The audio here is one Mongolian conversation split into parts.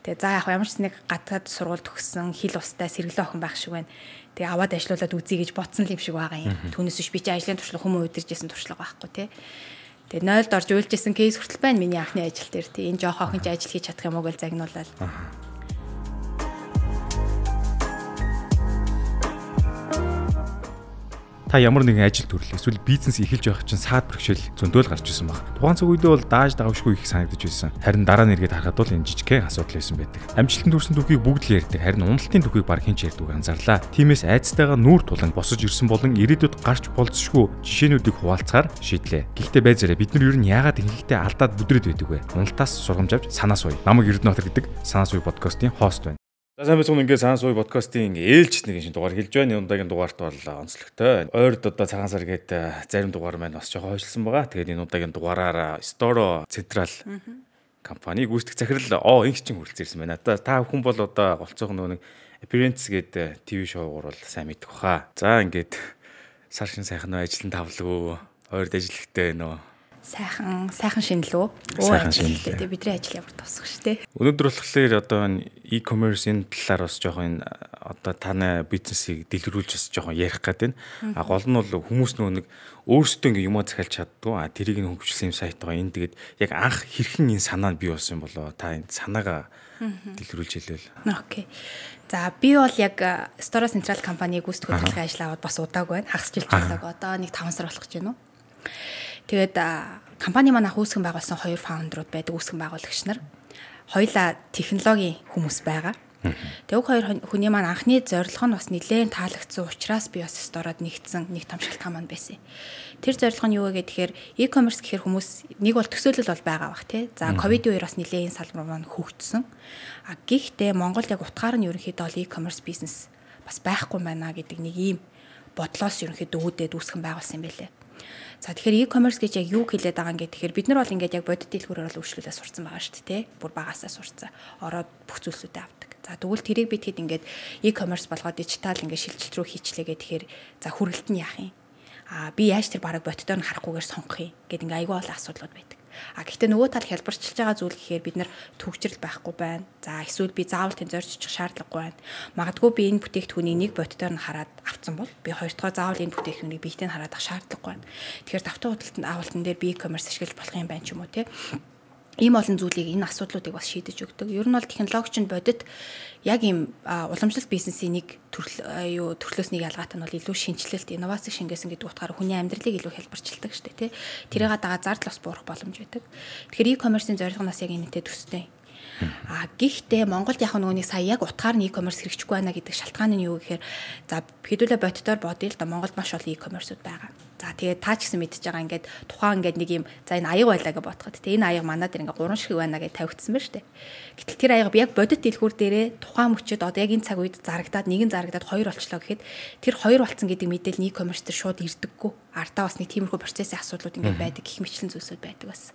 Тэгээ за яг ямар ч нэг гадаад сургууль төгссөн хил устай сэргэлэн охин байх шиг байна. Тэгээ аваад ажиллаулаад үзье гэж ботсон юм шиг байгаа юм. Түүнээс биш би чи ажлын туршлага хүмүү удиржсэн туршлага байхгүй тий. Тэгээ нойлд орж уйлжсэн кейс хүртэл байна миний анхны ажил дээр тий. Энэ жоох охин ч ажил хийж чадах юм уу гэж загнуулаад. Та ямар нэгэн ажил төрөл эсвэл бизнес эхэлж байх чинь саад бэрхшээл зөндөөл гарч ирсэн баг. Тухайн цаг үедээ бол дааж давшгүй их санагдаж байсан. Харин дараа нь эргээд харахад бол энэ жижигхэн асуудал байсан байдаг. Амжилтанд хүрсэн түүхийг бүгд л ярьдаг. Харин уналтын түүхийг баг хинч ярьдаг анзаарлаа. Тиймээс айцтайгаа нүүр тулан босож ирсэн болон ирээдүйд гарч болцсошгүй жишээнүүдийг хуваалцахаар шийдлээ. Гэхдээ байзаараа бид нар ер нь яагаад ингэхдээ алдаад бүдрээд байдаг вэ? Уналтаас сургамж авч санаа суй. Намаг Эрдэнэтр гэдэг санаа суй подкастын хост байна. За сайн байна ингээд цаан сууй подкастын ээлж нэг шинэ дугаар хэлж байна. Удаагийн дугаарт бол онцлогтой. Ойрд одоо цагаан сар гээд э, зарим дугаар маань бас жоохон хойшлсон байгаа. Тэгээд энэ удаагийн дугаараар Storo Central компани гүйцэтгэх захирал оо инх чин хүрэлцэн байна. Та та хүн бол одоо голцоох нөгөө нэг Appearance гээд ТV шоугаар бол сайн мэдэх баха. За ингээд сар шин сайхан ажил нь тавлаг. Ойрд ажиллахтай байна уу? Сайхан сайхан шинэлөө. Өө ажилттай тий бидний ажил ямар тусах штэ. Өнөөдөр болохоор одоо e-commerce-ийн талаар бас жоохон одоо таны бизнесийг дэлгэрүүлж бас жоохон ярих гэдэг байна. А гол нь бол хүмүүс нөгөө нэг өөрсдөө ингээ юмаа захиалж чаддгүй. А тэрийг нь хөгжүүлсэн юм сайт байгаа. Энэ тэгээд яг анх хэрхэн энэ санаа нь бий болсон болоо та энэ санаагаа дэлгэрүүлж хэлвэл. Окей. За би бол яг Store Central компаниг гүйцэтгэх хөтөлбөрийн ажил аваад бас удаагүй байна. Хагас жил жаалаг одоо нэг 5 сар болох гэж байна уу? Тэгээд компани маань анх үүсгэн байгуулсан хоёр фаундерууд байдаг үүсгэн байгуулагч нар. Хоёлаа технологийн хүмүүс байгаа. Тэг хоёр хүний маань анхны зорилго нь бас нэлээд таалагдсан учраас би бас стороод нэгдсэн нэг том шалтгаан маань байсан. Тэр зорилго нь юу вэ гэхээр e-commerce гэхээр хүмүүс нэг бол төсөөлөл бол байгаа бах тий. За ковидын үеэр бас нэлээд энэ салбар маань хөгжсөн. А гэхдээ Монгол яг утгаар нь ерөнхийдөө e-commerce бизнес бас байхгүй байна гэдэг нэг ийм бодлоос ерөнхийдөө үүдээд үүсгэн байгуулсан юм байлээ. За тэгэхээр e-commerce гэж яг юу хэлээд байгаа юм гэхээр бид нар бол ингээд яг бодит дэлгүүрээр бол үйлчлүүлээ сурцсан байгаа шүү дээ, тэ. Бүр багасаа сурцсан. Ороод бүх зүйлсүүдээ авдаг. За тэгвэл тэрийг бид хэд ингээд e-commerce болгоод дижитал ингээд шилжилт рүү хийчлээ гэхээр за хүргэлт нь яах юм? Аа би яаж тэр бараг бодитоор нь харахгүйгээр сонгох юм гэдэг ингээд айгүй олон асуудлууд байдаг. А гэхдээ нөгөө тал хялбарчилж байгаа зүйл гэхээр бид нар төгсрөл байхгүй байна. За эсвэл би заавал тэн зорьчих шаардлагагүй байна. Магадгүй би энэ бүтээгдэхүүнийг нэг бодитоор нь хараад авцсан бол би хоёр дахь заавал энэ бүтээгдэхүүнийг биетэй нь хараад ах шаардлагагүй байна. Тэгэхээр давтан худалдан авалтан дээр би e-commerce ашиглаж болох юм байна ч юм уу те ийм олон зүйлийг энэ асуудлуудыг бас шийдэж өгдөг. Ер нь бол технологич нь бодит яг ийм уламжлалт бизнесийн нэг төрөл юу төрлөөс нэг ялгаатай нь бол илүү шинжилэлт, инновац шингээсэн гэдэг утгаараа хүний амьдралыг илүү хэлбэрчилдэг шүү дээ, тий. Тэрийг дагаа зардал бас буурах боломж байдаг. Тэгэхээр e-commerce-ийн зорилго нас яг энэтэй төстэй. А гэхдээ Монголд яг нөгөөний сая яг утгаар нь e-commerce хэрэгжихгүй байна гэдэг шалтгаан нь юу гэхээр за хэдүүлээ бодитоор бодъё л да Монголд маш олон e-commerceуд байгаа За тэгээд таа ч гэсэн мэдчихэж байгаа ингээд тухайн ингээд нэг юм за энэ аяг байлаа гэж бодоход тэгээд энэ аяг манад ингээд гурван шиг байна гэж тавигдсан байна шүү дээ. Гэтэл тэр аяг яг бодит дэлгүүр дээрээ тухайн мөчөд одоо яг энэ цаг үед зарагдаад нэг нь зарагдаад хоёр болчлоо гэхэд тэр хоёр болцсон гэдэг мэдээлэл e-commerce дээр шууд ирдэггүй. Артаа бас нэг тиймэрхүү процессын асуудлууд ингээд байдаг гих мэтлэн зүйлсүүд байдаг бас.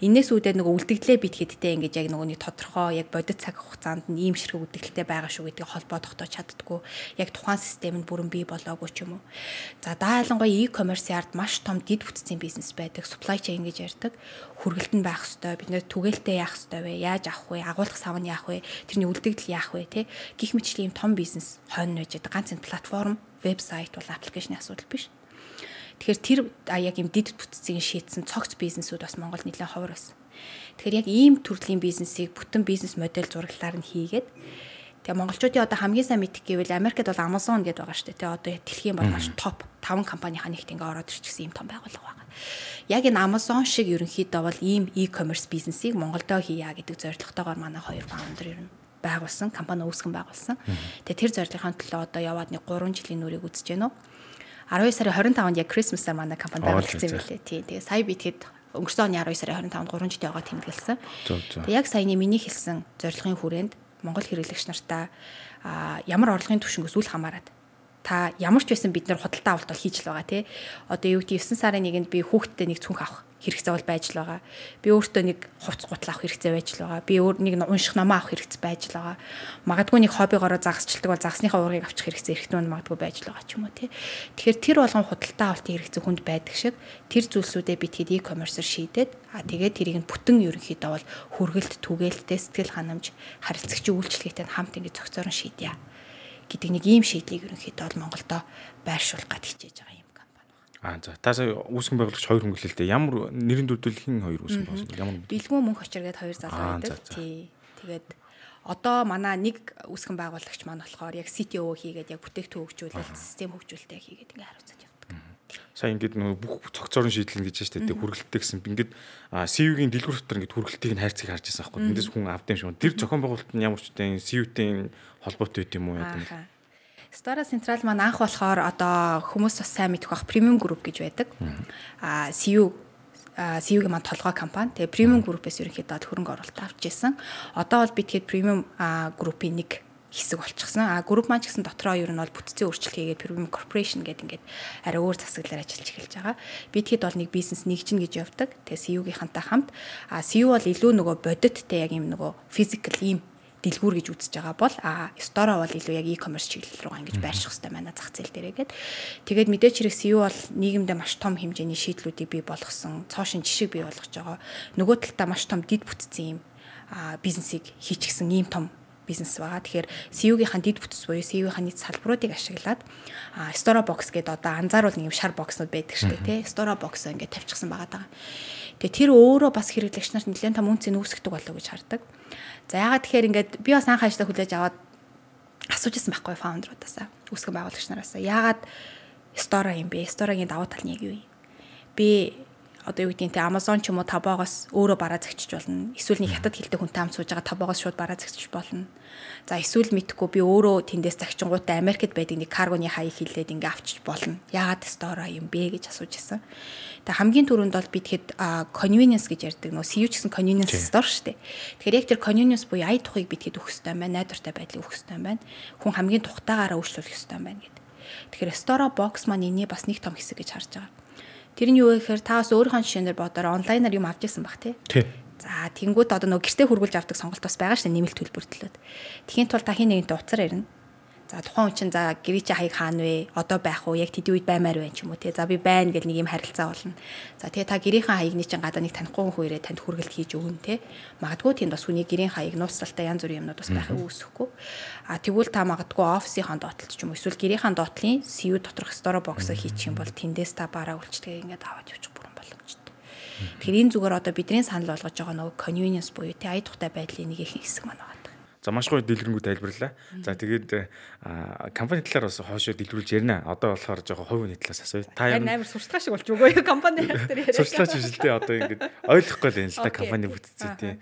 Инээс үүдээ нөгөө үлдэгдлээ битгэдтэй ингээд яг нөгөө нэг тодорхой яг бодит цаг хугацаанд нь ийм ширхэг үлдэгдэлтэй байгаа шүү гэдгийг холбоо тогтоож чаддггүй. Яг тухайн систем нь бүрэн бий болоогүй ч юм уу. За даалангуй e-commerce ард маш том дид бүтцийн бизнес байдаг. Supply chain гэж ярьдаг. Хүргэлт нь байх хэвээр бид нэр түгээлтээ яах хэвээр вэ? Яаж авах вэ? Агуулгах сав нь яах вэ? Тэрний үлдэгдэл яах вэ? Тэ гих мэтчлийн том бизнес хойно нэж байдаг. Ганц энэ платформ, вебсайт бол аппликейшны асуудал биш Тэгэхээр тэр яг юм дид бүтцийг шийтсэн цогц бизнесүүд бас Монгол нэлээд ховор байсан. Тэгэхээр яг ийм төрлийн бизнесийг бүтэн бизнес модель зураглалаар нь хийгээд Тэгээ монголчуудын одоо хамгийн сайн мэдих гэвэл Америкт бол Amazon гэдэг байгаа шүү дээ. Тэгээ одоо дэлхийн бол маш топ 5 компанийнхаа нэгт ингээ ороод ирчихсэн ийм том байгууллага байгаа. Яг энэ Amazon шиг ерөнхийдөө бол ийм e-commerce бизнесийг Монголдо хийя гэдэг зорилготойгоор манай хоёр фаундер ер нь байгуулсан, компани үүсгэн байгуулсан. Тэгээ тэр зорилгын төлөө одоо яваад нэг 3 жилийн нүрийг үзэж гэнэ үү. 12 сарын 25-нд яг Christmas-аар манай компани байгуулагдсан юм билээ. Тий. Тэгээ сая би тэгэхэд өнгөрсөн оны 12 сарын 25-нд 3 жилийн яваа тэмдэглэсэн. Тэгээ яг саяны миний хэлсэн зорилгын хүрээнд Монгол хэрэглэгч нартаа ямар орлогын түвшингөөс үл хамааран та ямар ч байсан бид нар худалдаа авалт бол хийж л байгаа тий. Одоо юу гэдэг 9 сарын 1-нд би хүүхдтэй нэг цүнх авах хэрэгцээ бол байж л байгаа. Би өөртөө нэг хувц гутал авах хэрэгцээ байж л байгаа. Би өөр нэг унших номоо авах хэрэгцээ байж л байгаа. Магадгүй нэг хоббигоороо загасчилдаг бол загасныхаа уургийг авчих хэрэгцээ эргэтэн магадгүй байж л байгаа ч юм уу тий. Тэгэхээр тэр болгон худалдаа авалтын хэрэгцээ хүнд байдаг шиг тэр зүйлсүүдээ би тэгэд e-commerce-оор шийдээд аа тэгээд тэрийг нь бүтэн ерөнхийдөө бол хүргэлт түгээлттэй сэтгэл ханамж харилцагчийн үйлчлэгтэй хамт ингэ зохицоор шийдъя гэдэг нэг ийм шийдлийг ерөнхийдөө бол Монголдо байршуулах гэж хичээж байгаа юм. Аа за. Та сая үүсгэн байгуулагч хоёр хүн гэлээ. Ямар нэрийн дүрдэл хин хоёр үүсгэн байгуулсан? Ямар Бэлгүүн мөнх очир гээд хоёр залуу байдаг. Тий. Тэгээд одоо манай нэг үүсгэн байгуулагч маань болохоор яг CTO хийгээд яг бүтээгдэхүүн хөгжүүлэлт, систем хөгжүүлэлтээ хийгээд ингээ хариуцаад явдаг. Сая ингээд нөгөө бүх цогцорын шийдэл гэж штэ тий хүргэлттэй гэсэн. Ингээд CV-гийн дэлгүүр дотор ингээд хүргэлтийг нь хайрцаг харж байсан байхгүй. Эндээс хүн авд юм шиг. Тэр зохион байгуулалт нь ямар ч үтэй CV-тэй холбоотой байт юм уу яа гэдэг. Stara Central маань анх болохоор одоо хүмүүс бас сайн мэдэх бах премиум групп гэж байдаг. Аа CU CU-гийн маань толгой компани. Тэгээ премиум группээс ерөнхийдөө хөрөнгө оруулалт авч ирсэн. Одоо бол би тэгэхэд премиум группийн нэг хэсэг болчихсон. А групп маань ч гэсэн дотроо ер нь бол бүтцийн өөрчлөлт хийгээд Premium Corporation гэдэг ингээд арай өөр засаглалаар ажиллаж эхэлж байгаа. Би тэгэхэд бол нэг бизнес нэгжин гэж явдаг. Тэгээ CU-гийнхантай хамт а CU бол илүү нөгөө бодиттэй яг юм нөгөө physical ийм дэлгүүр гэж үзэж байгаа бол а стора бол илүү яг e-commerce чиглэл рүү ингэж байрших хэрэгтэй байна зах зээл дээрээгээд тэгээд мэдээч хэрэг SEO бол нийгэмдээ маш том хэмжээний шийдлүүдийг бий болгосон цоошин жишээ бий болгож байгаа нөгөө талдаа маш том дид бүтцийн юм бизнесийг хийчихсэн ийм том бизнес байгаа. Тэгэхээр SEO-гийнхаа дид бүтц буюу SEO-гийнхаа нийт салбаруудыг ашиглаад Store Box гэдэг одоо анзааруул нэг юм шар бокснууд байдаг шүү дээ, тий. Store Box ингээд тавьчихсан байгаа даа. Тэгээ тэр өөрөө бас хэрэглэгч нарт нэлээд том үнцийг үүсгдэг болов уу гэж хардаг. За ягаад тэгэхээр ингээд би бас анх ажлаа хүлээж аваад асууж ирсэн байхгүй фаундеруудаасаа үүсгэн байгуулагч нараасаа ягаад стора юм бэ? Сторогийн давуу тал нь яг юу юм? Би одоо юу гэдгийг те Amazon ч юм уу табоогоос өөрөө бараа зэгчиж болно. Эсвэл нэг хятад хэлтэй хүнтэй хамт сууж байгаа табоогоос шууд бараа зэгчиж болно. За эсвэл мэдхгүй би өөрөө тэндээс загчингуудаа Америкт байдаг нэг каргоны хаяг хилээд ингээ авчиж болно. Яагаад стора юм бэ гэж асууж исэн. Тэгээ хамгийн түрүүнд бол би тэгэхэд convenience гэж ярьдаг нөө CU гэсэн convenience store шүү дээ. Тэгэхээр яг тэр convenience буюу ая тухыг би тэгэхэд өгөх хэрэгтэй байна. Найдвартай байдлыг өгөх хэрэгтэй байна. Хүн хамгийн тухтаагаараа үйлчлүүлэх хэрэгтэй байна гэдэг. Тэгэхээр store box маань эний бас нэг том хэсэг гэж харж байгаа. Тэр нь юу вэ гэхээр та бас өөрийнхөө жишээнээр бодоор онлайнаар юм авч ирсэн баг тий. За тэнгууд одоо нөгөө гэртээ хургуулж авдаг сонголт бас байгаа шүү дээ нэмэлт төлбөртлөөд. Тэхийн тулд та хин нэгэнтэй уцаар ярина. За тухайн хүн чинь за гэрээ чи хаяг хаана вэ? Одоо байх уу? Яг тэдний үед баймаар байна ч юм уу те. За би байна гэл нэг юм харилцаа болно. За тэгээ та гэрийнхэн хаягны чинь гадаа нэг танихгүй хүн ирээ танд хүргэлт хийж өгнө те. Магадгүй тэнд бас хүний гэрийн хаяг нууцлалтай янз бүрийн юмнууд бас байхыг үүсэхгүй. А тэгвэл та магадгүй офисынхаа доотлолт ч юм уу эсвэл гэрийнхаа доотлын CU доторх store box-ыг хийчих юм бол тэндээс та бараа үйлчлэгээ ингээд аваад явчих. Тэгэхээр энэ зүгээр одоо бидний санал болгож байгаа нөгөө convenience буюу те ая тухтай байдлын нэг их хэсэг маань байна. За маш гоё дэлгэрэнгүй тайлбарлаа. За тэгээд компани талаар бас хоошоо дэлгэрүүлж ярина. Одоо болохоор жоохон хувийн талаас асууя. Та юм амар сурталчилгаа шиг болж өгөө компани дээр яриа. Сурталчилгаач биш л дээ. Одоо ингээд ойлгохгүй л юм л да компани бүтцээ тий.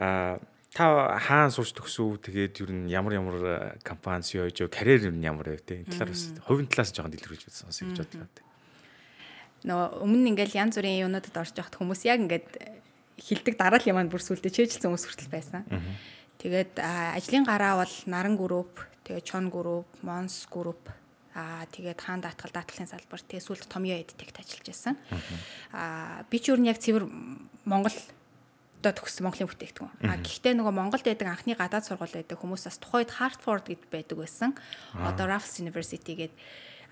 А та хаана сурч төгсөв? Тэгээд юу н ямар ямар компани CEO карьер юм ямар вэ тий. Энэ талаар бас хувийн талаас жоохон дэлгэрүүлж байсан гэж бодлоо. Нөгөө өмнө нь ингээл янз бүрийн юунуудад орж явахад хүмүүс яг ингээд хилдэг дараа л юм бүр сүлдээ чэйжилсэн хүмүүс хүртэл байсан. Тэгээд ажлын гараа бол Наран групп, тэгээд Чон групп, Монс групп Аа тэгээд хаан даатгал даатгалын салбар тэгээд сүүлд Томьёо эдтэгт ажиллаж байсан. Аа би ч юу нэг цэвэр Монгол одоо төгссөн Монголын бүтээгдэхүүн. А гэхдээ нөгөө Монголд байдаг анхны гадаад сургууль байдаг хүмүүс бас тухайд Hartford гэд байдаг байсан. Одоо Rutgers University гэдэг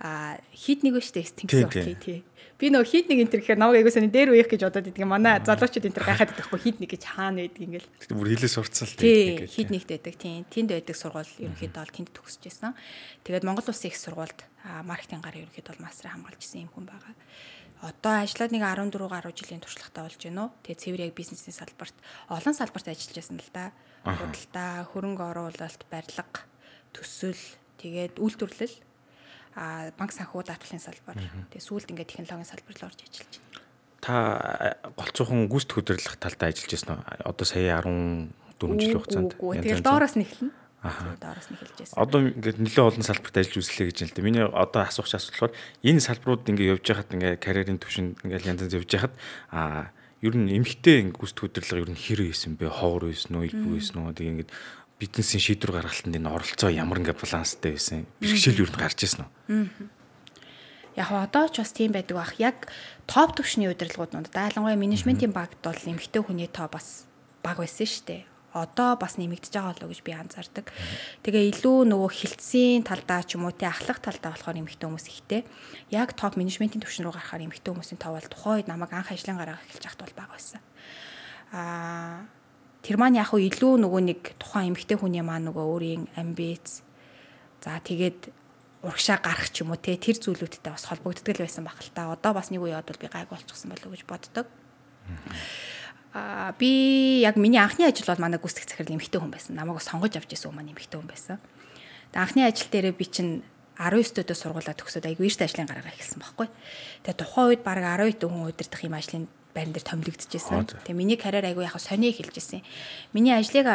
а хит нэг өштэй тэнгис болтгий тий. Би нөгөө хит нэг энэ төр гэхээр намайг айгуусаа дээр үеих гэж бодоод идэг. Манай залуучууд энэ төр гайхаад байхгүй хит нэг гэж хаана байдаг ингээл. Тэгтээ бүр хилээ сурцсан л тий. Хит нэгт байдаг тий. Тэнд байдаг сургууль ерөнхийдөө бол тэнд төгсөж байсан. Тэгээд Монгол Улсын их сургуульд маркетинг гараа ерөнхийдөө бол мастраа хамгаалж исэн юм хүн байгаа. Одоо ажиллаад нэг 14 гаруй жилийн туршлагатай болж байна уу. Тэгээ цэвэр яг бизнесийн салбарт олон салбарт ажиллаж байсан л да. Худалдаа, хөрөнгө оруулалт, барилга, төсөл, тэгээд үйлдвэрлэл банк санхүү даатгалын салбар. Тэгээ сүүлд ингээд технологийн салбар руу орж ажиллаж байна. Та голцоохон гүйцэтгэх удирдлах талдаа ажиллаж байсан уу? Одоо сая 14 жилийн хугацаанд. Тэгээ доороос нь эхэлнэ. Аа. Доороос нь эхэлж байсан. Одоо ингээд нэлээд олон салбарт ажиллаж үзлээ гэж байна л да. Миний одоо асуух асуулт болохоор энэ салбарууд ингээд явж байхад ингээд карьерийн төвшөнд ингээд янз янз явж байхад аа ер нь эмхтэй гүйцэтгэх удирдлага ер нь хэр байсан бэ? Ховор байсан уу? Илбүү байсан уу? Тэгээ ингээд бизнесийн шийдвэр гаргалтанд энэ оролцоо ямар ингээ баланстай байсан бэрхшээл юу гарч ирсэн үү? Яг одоо ч бас тийм байдаг бах. Яг топ төвшний удирдлагуудад дайлангуй менежментийн багт бол эмэгтэй хүний тоо бас баг байсан шүү дээ. Одоо бас нэмэгдэж байгаа болоо гэж би анзаардаг. Тэгээ илүү нөгөө хилцсийн талдаа ч юм уу тий ахлах талдаа болохоор эмэгтэй хүмүүс ихтэй. Яг топ менежментийн түвшин рүү гарахаар эмэгтэй хүмүүсийн тоо бол тухайн үед намайг анх ажлын гараа эхэлж байхад бол баг байсан. Аа тэр маань яг хөө илүү нөгөө нэг тухайн эмэгтэй хүний маань нөгөө өөрийн амбиц за тэгээд урагшаа гарах ч юм уу те тэр зүйлүүдтэй бас холбогддог л байсан баг л та. Одоо бас нэг үе бодвол би гайг болчихсон болов уу гэж боддог. Аа би яг миний анхны ажил бол манай гүйцэтгэх захирал эмэгтэй хүн байсан. Намайг сонгож авч ирсэн хүмүүс эмэгтэй хүн байсан. Тэгээ анхны ажил дээрээ би чинь 19 дэх сургуулаа төгсөөд айгүй эрт ажлын гарагаа эхэлсэн байхгүй. Тэгээ тухайн үед баг 12 хүн удирдах юм ажлын байран дээр томилогдчихсэн. Тэгээ миний карьер айгүй яг сони эхэлж ирсэн. Миний ажлыг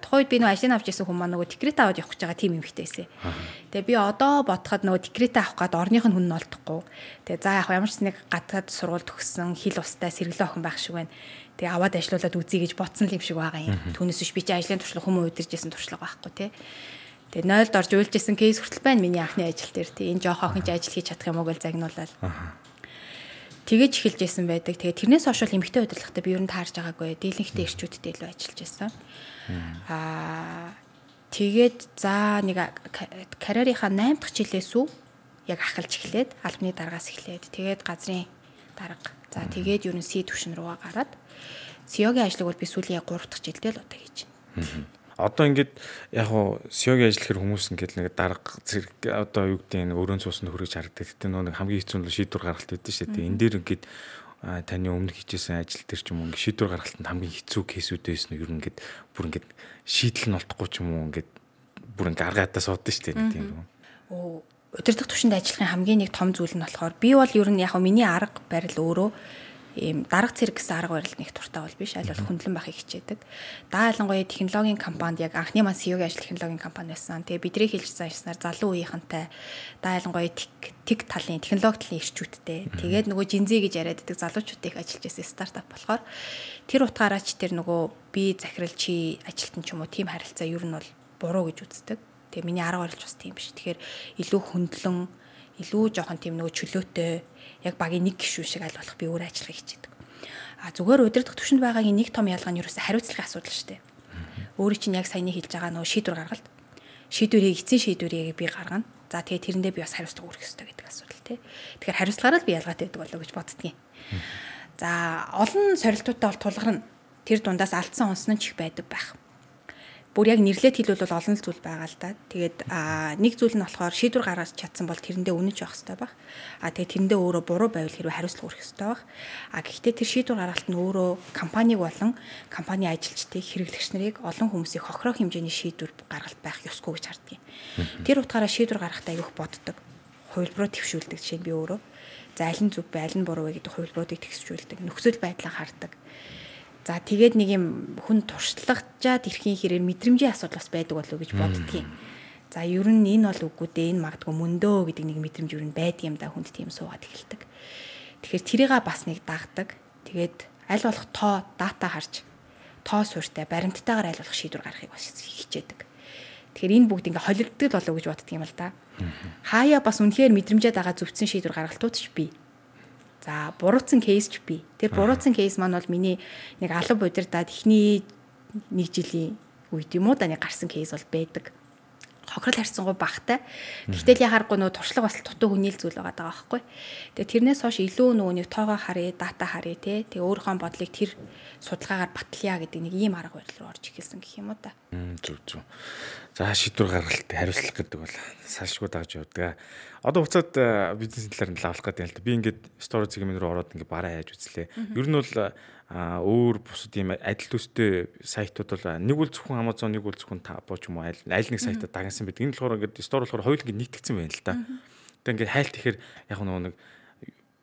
тухайн үед би нөгөө ажлыг авч ирсэн хүмүүс нөгөө декрет аваад явах гэж байгаа тим эмэгтэй байсан. Тэгээ би одоо бодоход нөгөө декрет авах гээд орных нь хүн нь олдохгүй. Тэгээ за яг ямар ч нэг гадаад сургууль төгссөн хил устай сэргэлэн охин байх шиг байна. Тэгээ аваад ажиллаулаад үзье гэж ботсон юм шиг байгаа юм. Түүнээс биш би чи ажлын туршлага хүмүү удирж исэн туршлага байхгүй тий. Тэгээ нойлд орж үйлжсэн кейс хүртэл байна миний анхны ажил дээр тий. Энэ жоох охин ажил хийж чадах юм уу гэж загнуулаад тэгэж эхэлж байсан байдаг. Тэгээ тэрнээс хойш бол эмгтэй удирдлагатай би ер нь таарж байгаагүй. Дийлэнхтэй ирчүүдтэй илүү ажиллаж байсан. Аа тэгээд за нэг карьерийнхаа 8 дахь жилээс үү яг ахалж эхлээд албаны дараагаас эхлээд тэгээд газрын дарга. За тэгээд ер нь С төвшин руугаа гараад Сиогийн ажлыг бол би сүүлийн 3 дахь жилдээ л удаа хийж байна одоо ингээд яг хуу сёгийн ажил хэр хүмүүс ингээд нэг дарга зэрэг одоо юу гэдэг нэг өрөөнд суусанд хөрөж харагддаг. Гэтэ нөө хамгийн хэцүү нь шийдвэр гаргалт өгдөө шүү дээ. Энэ дээр ингээд таны өмнө хийжсэн ажил төр ч юм уу ингээд шийдвэр гаргалтанд хамгийн хэцүү кейсүүд байсан нь ер нь ингээд бүр ингээд шийдэл нь олдохгүй ч юм уу ингээд бүр ингээд аргаатаа суудсан шүү дээ нэг тийм. Оо удирдах төвшөнд ажиллахын хамгийн нэг том зүйл нь болохоор би бол ер нь яг миний арга барил өөрөө ийм дарга цэрэг гэсэн арга барил нэг туртаа бол биш аль бол хөндлөн байхыг хичээдэг. Даа ялангуяа технологийн компанид яг анхны маань CEO-гийн ажил технологийн компани байсан. Тэгээ бидний хэлж заашснаар залуу үеийнхэнтэй даа ялангуяа тик талын технологи талын ирчүүдтэй. Тэгээд нөгөө жинзээ гэж яриад байдаг залуучуудыг ажиллаж байсан стартап болохоор тэр утгаараа ч тэр нөгөө би захирал чи ажилтан ч юм уу тийм харилцаа ер нь бол буруу гэж үздэг. Тэгээ миний арга барилч бас тийм биш. Тэгэхээр илүү хөндлөн илүү жоохон тийм нөгөө чөлөөтэй яг багийн нэг гишүүн шиг аль болох би өөрөө ажиллахыг хичээдэг. А зүгээр удирдах төвшөнд байгаагийн нэг том ялгаа нь юу вэ? Хариуцлагын асуудал шүү дээ. Өөрийн чинь яг саяны хэлж байгаа нөгөө шийдвэр гаргалт. Шийдвэрийг эцсийн шийдвэрийг би гаргана. За тэгээ тэрэндээ би бас хариуцлага өргөх хэрэгтэй гэдэг асуудал тий. Тэгэхээр хариуцлагаараа л би ялгаатай байдаг болов уу гэж боддгийн. За олон сорилтуудтай бол тулгарна. Тэр дундаас алдсан онсон нь ч их байдаг байх бүр яг нэрлээд хэлбэл бол олон зүйл байгаа л да. Тэгээд нэг зүйл нь болохоор шийдвэр гаргаж чадсан бол тэрэндээ үнэнч явах хэрэгтэй баг. А тэгээд тэрэндээ өөрөө буруу байвал хэрвээ хариуцлага өрөх хэрэгтэй баг. А гэхдээ тэр шийдвэр гаргалт нь өөрөө компаниг болон компани ажилчдыг хэрэглэгч нарыг олон хүмүүсийг хохирох хэмжээний шийдвэр гаргалт байх ёсгүй гэж харддаг. Тэр утгаараа шийдвэр гаргахтаа аявих боддог. Хувилбараа твшүүлдэг жишээ нь би өөрөө. За аль нь зөв аль нь буруу вэ гэдэг хувилбаруудыг тэгсвчүүлдэг. Нөхцөл байдлаа хардаг За тэгээд нэг юм хүн туршлагажаад ирэхийн хэрэг мэдрэмжийн асуудал бас байдаг болов уу гэж боддгийн. За ер нь энэ бол үгүй дээ энэ магадгүй мөндөө гэдэг нэг мэдрэмж ер нь байдаг юм да хүнд тийм суугаад эхэлдэг. Тэгэхээр тэрийга бас нэг дагдаг. Тэгээд аль болох тоо дата харж тоо суурьтай баримттайгаар аль болох шийдвэр гаргахыг бас хичээдэг. Тэгэхээр энэ бүгд ингээ холилддог болов уу гэж боддөг юм л да. Хаяа бас үнэхээр мэдрэмжээд байгаа зөвцсөн шийдвэр гаргалтууд ч бий. За буруутсан кейс ч би. Тэр буруутсан кейс маань бол миний нэг алав удирдаад эхний нэг жилийн үед юм уу да нэг гарсан кейс бол байдаг хохирол харьцангуй багтай. Гэтэл яхааргүй нөө туршлага бас дутуу хүнийл зүйл байгаа даа байхгүй. Тэгээ тэрнээс хойш илүү нөгөө нэг тоогоо харъя, дата харъя те. Тэгээ өөрийнхөө бодлыг тэр судалгаагаар батлая гэдэг нэг ийм арга барил руу орж эхэлсэн гэх юм уу та. Зүг зүг. За шийдвэр гаргалт хариуцлага гэдэг бол салшгүй дааж явдаг. Одоо буцаад э, бизнесийн талаар нь лавлах гэдэг юм л да. Би ингээд стори сегмент руу ороод ингээд бараа яаж үзлээ. Ер нь бол а өөр бусад ийм адил төстэй сайтууд бол нэг үл зөвхөн Amazon нэг үл зөвхөн Tabo ч юм уу аль нэг сайтад дагнсан байдаг. Энэ болохоор ингээд store болохоор хоёул ингээд нийтгцэн байна л да. Тэгээ ингээд хайлт ихээр яг нэг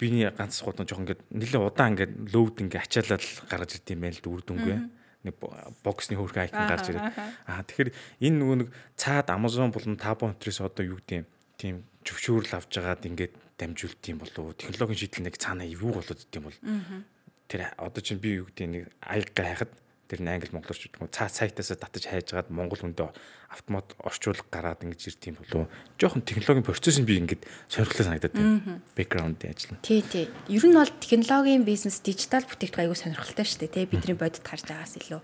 биний ганц суудаа жоохон ингээд нэлээд удаан ингээд load ингээд ачаалал гаргаж ирд юм байна л үр дүнгүй нэг боксны хөрхөн айкон гарч ирээд. аа тэгэхээр энэ нөгөө нэг цаад Amazon болон Tabo өнтрээс одоо юу гэдэг юм? Тийм зөвшөөрөл авч жагаад ингээд дамжуулт юм болов технологийн шийдэл нэг цаанаа юу болоод идэм бол? Тэр одоо чинь би юу гэдэг нэг аяг гайхад дээр нь англи монголч гэдэг нь цаа сайтаас татаж хайжгаад монгол хүндээ автомат орчуулга гараад ингэж ирд юм болов жоохон технологийн процесс нь би ингэж сонирхолтой санагдаад байна. Бэкграундын ажил нь. Тий, тий. Ер нь бол технологийн бизнес дижитал бүтээгдэхүүн аягүй сонирхолтой шүү дээ, тий. Бидний бодит харж байгаас илүү.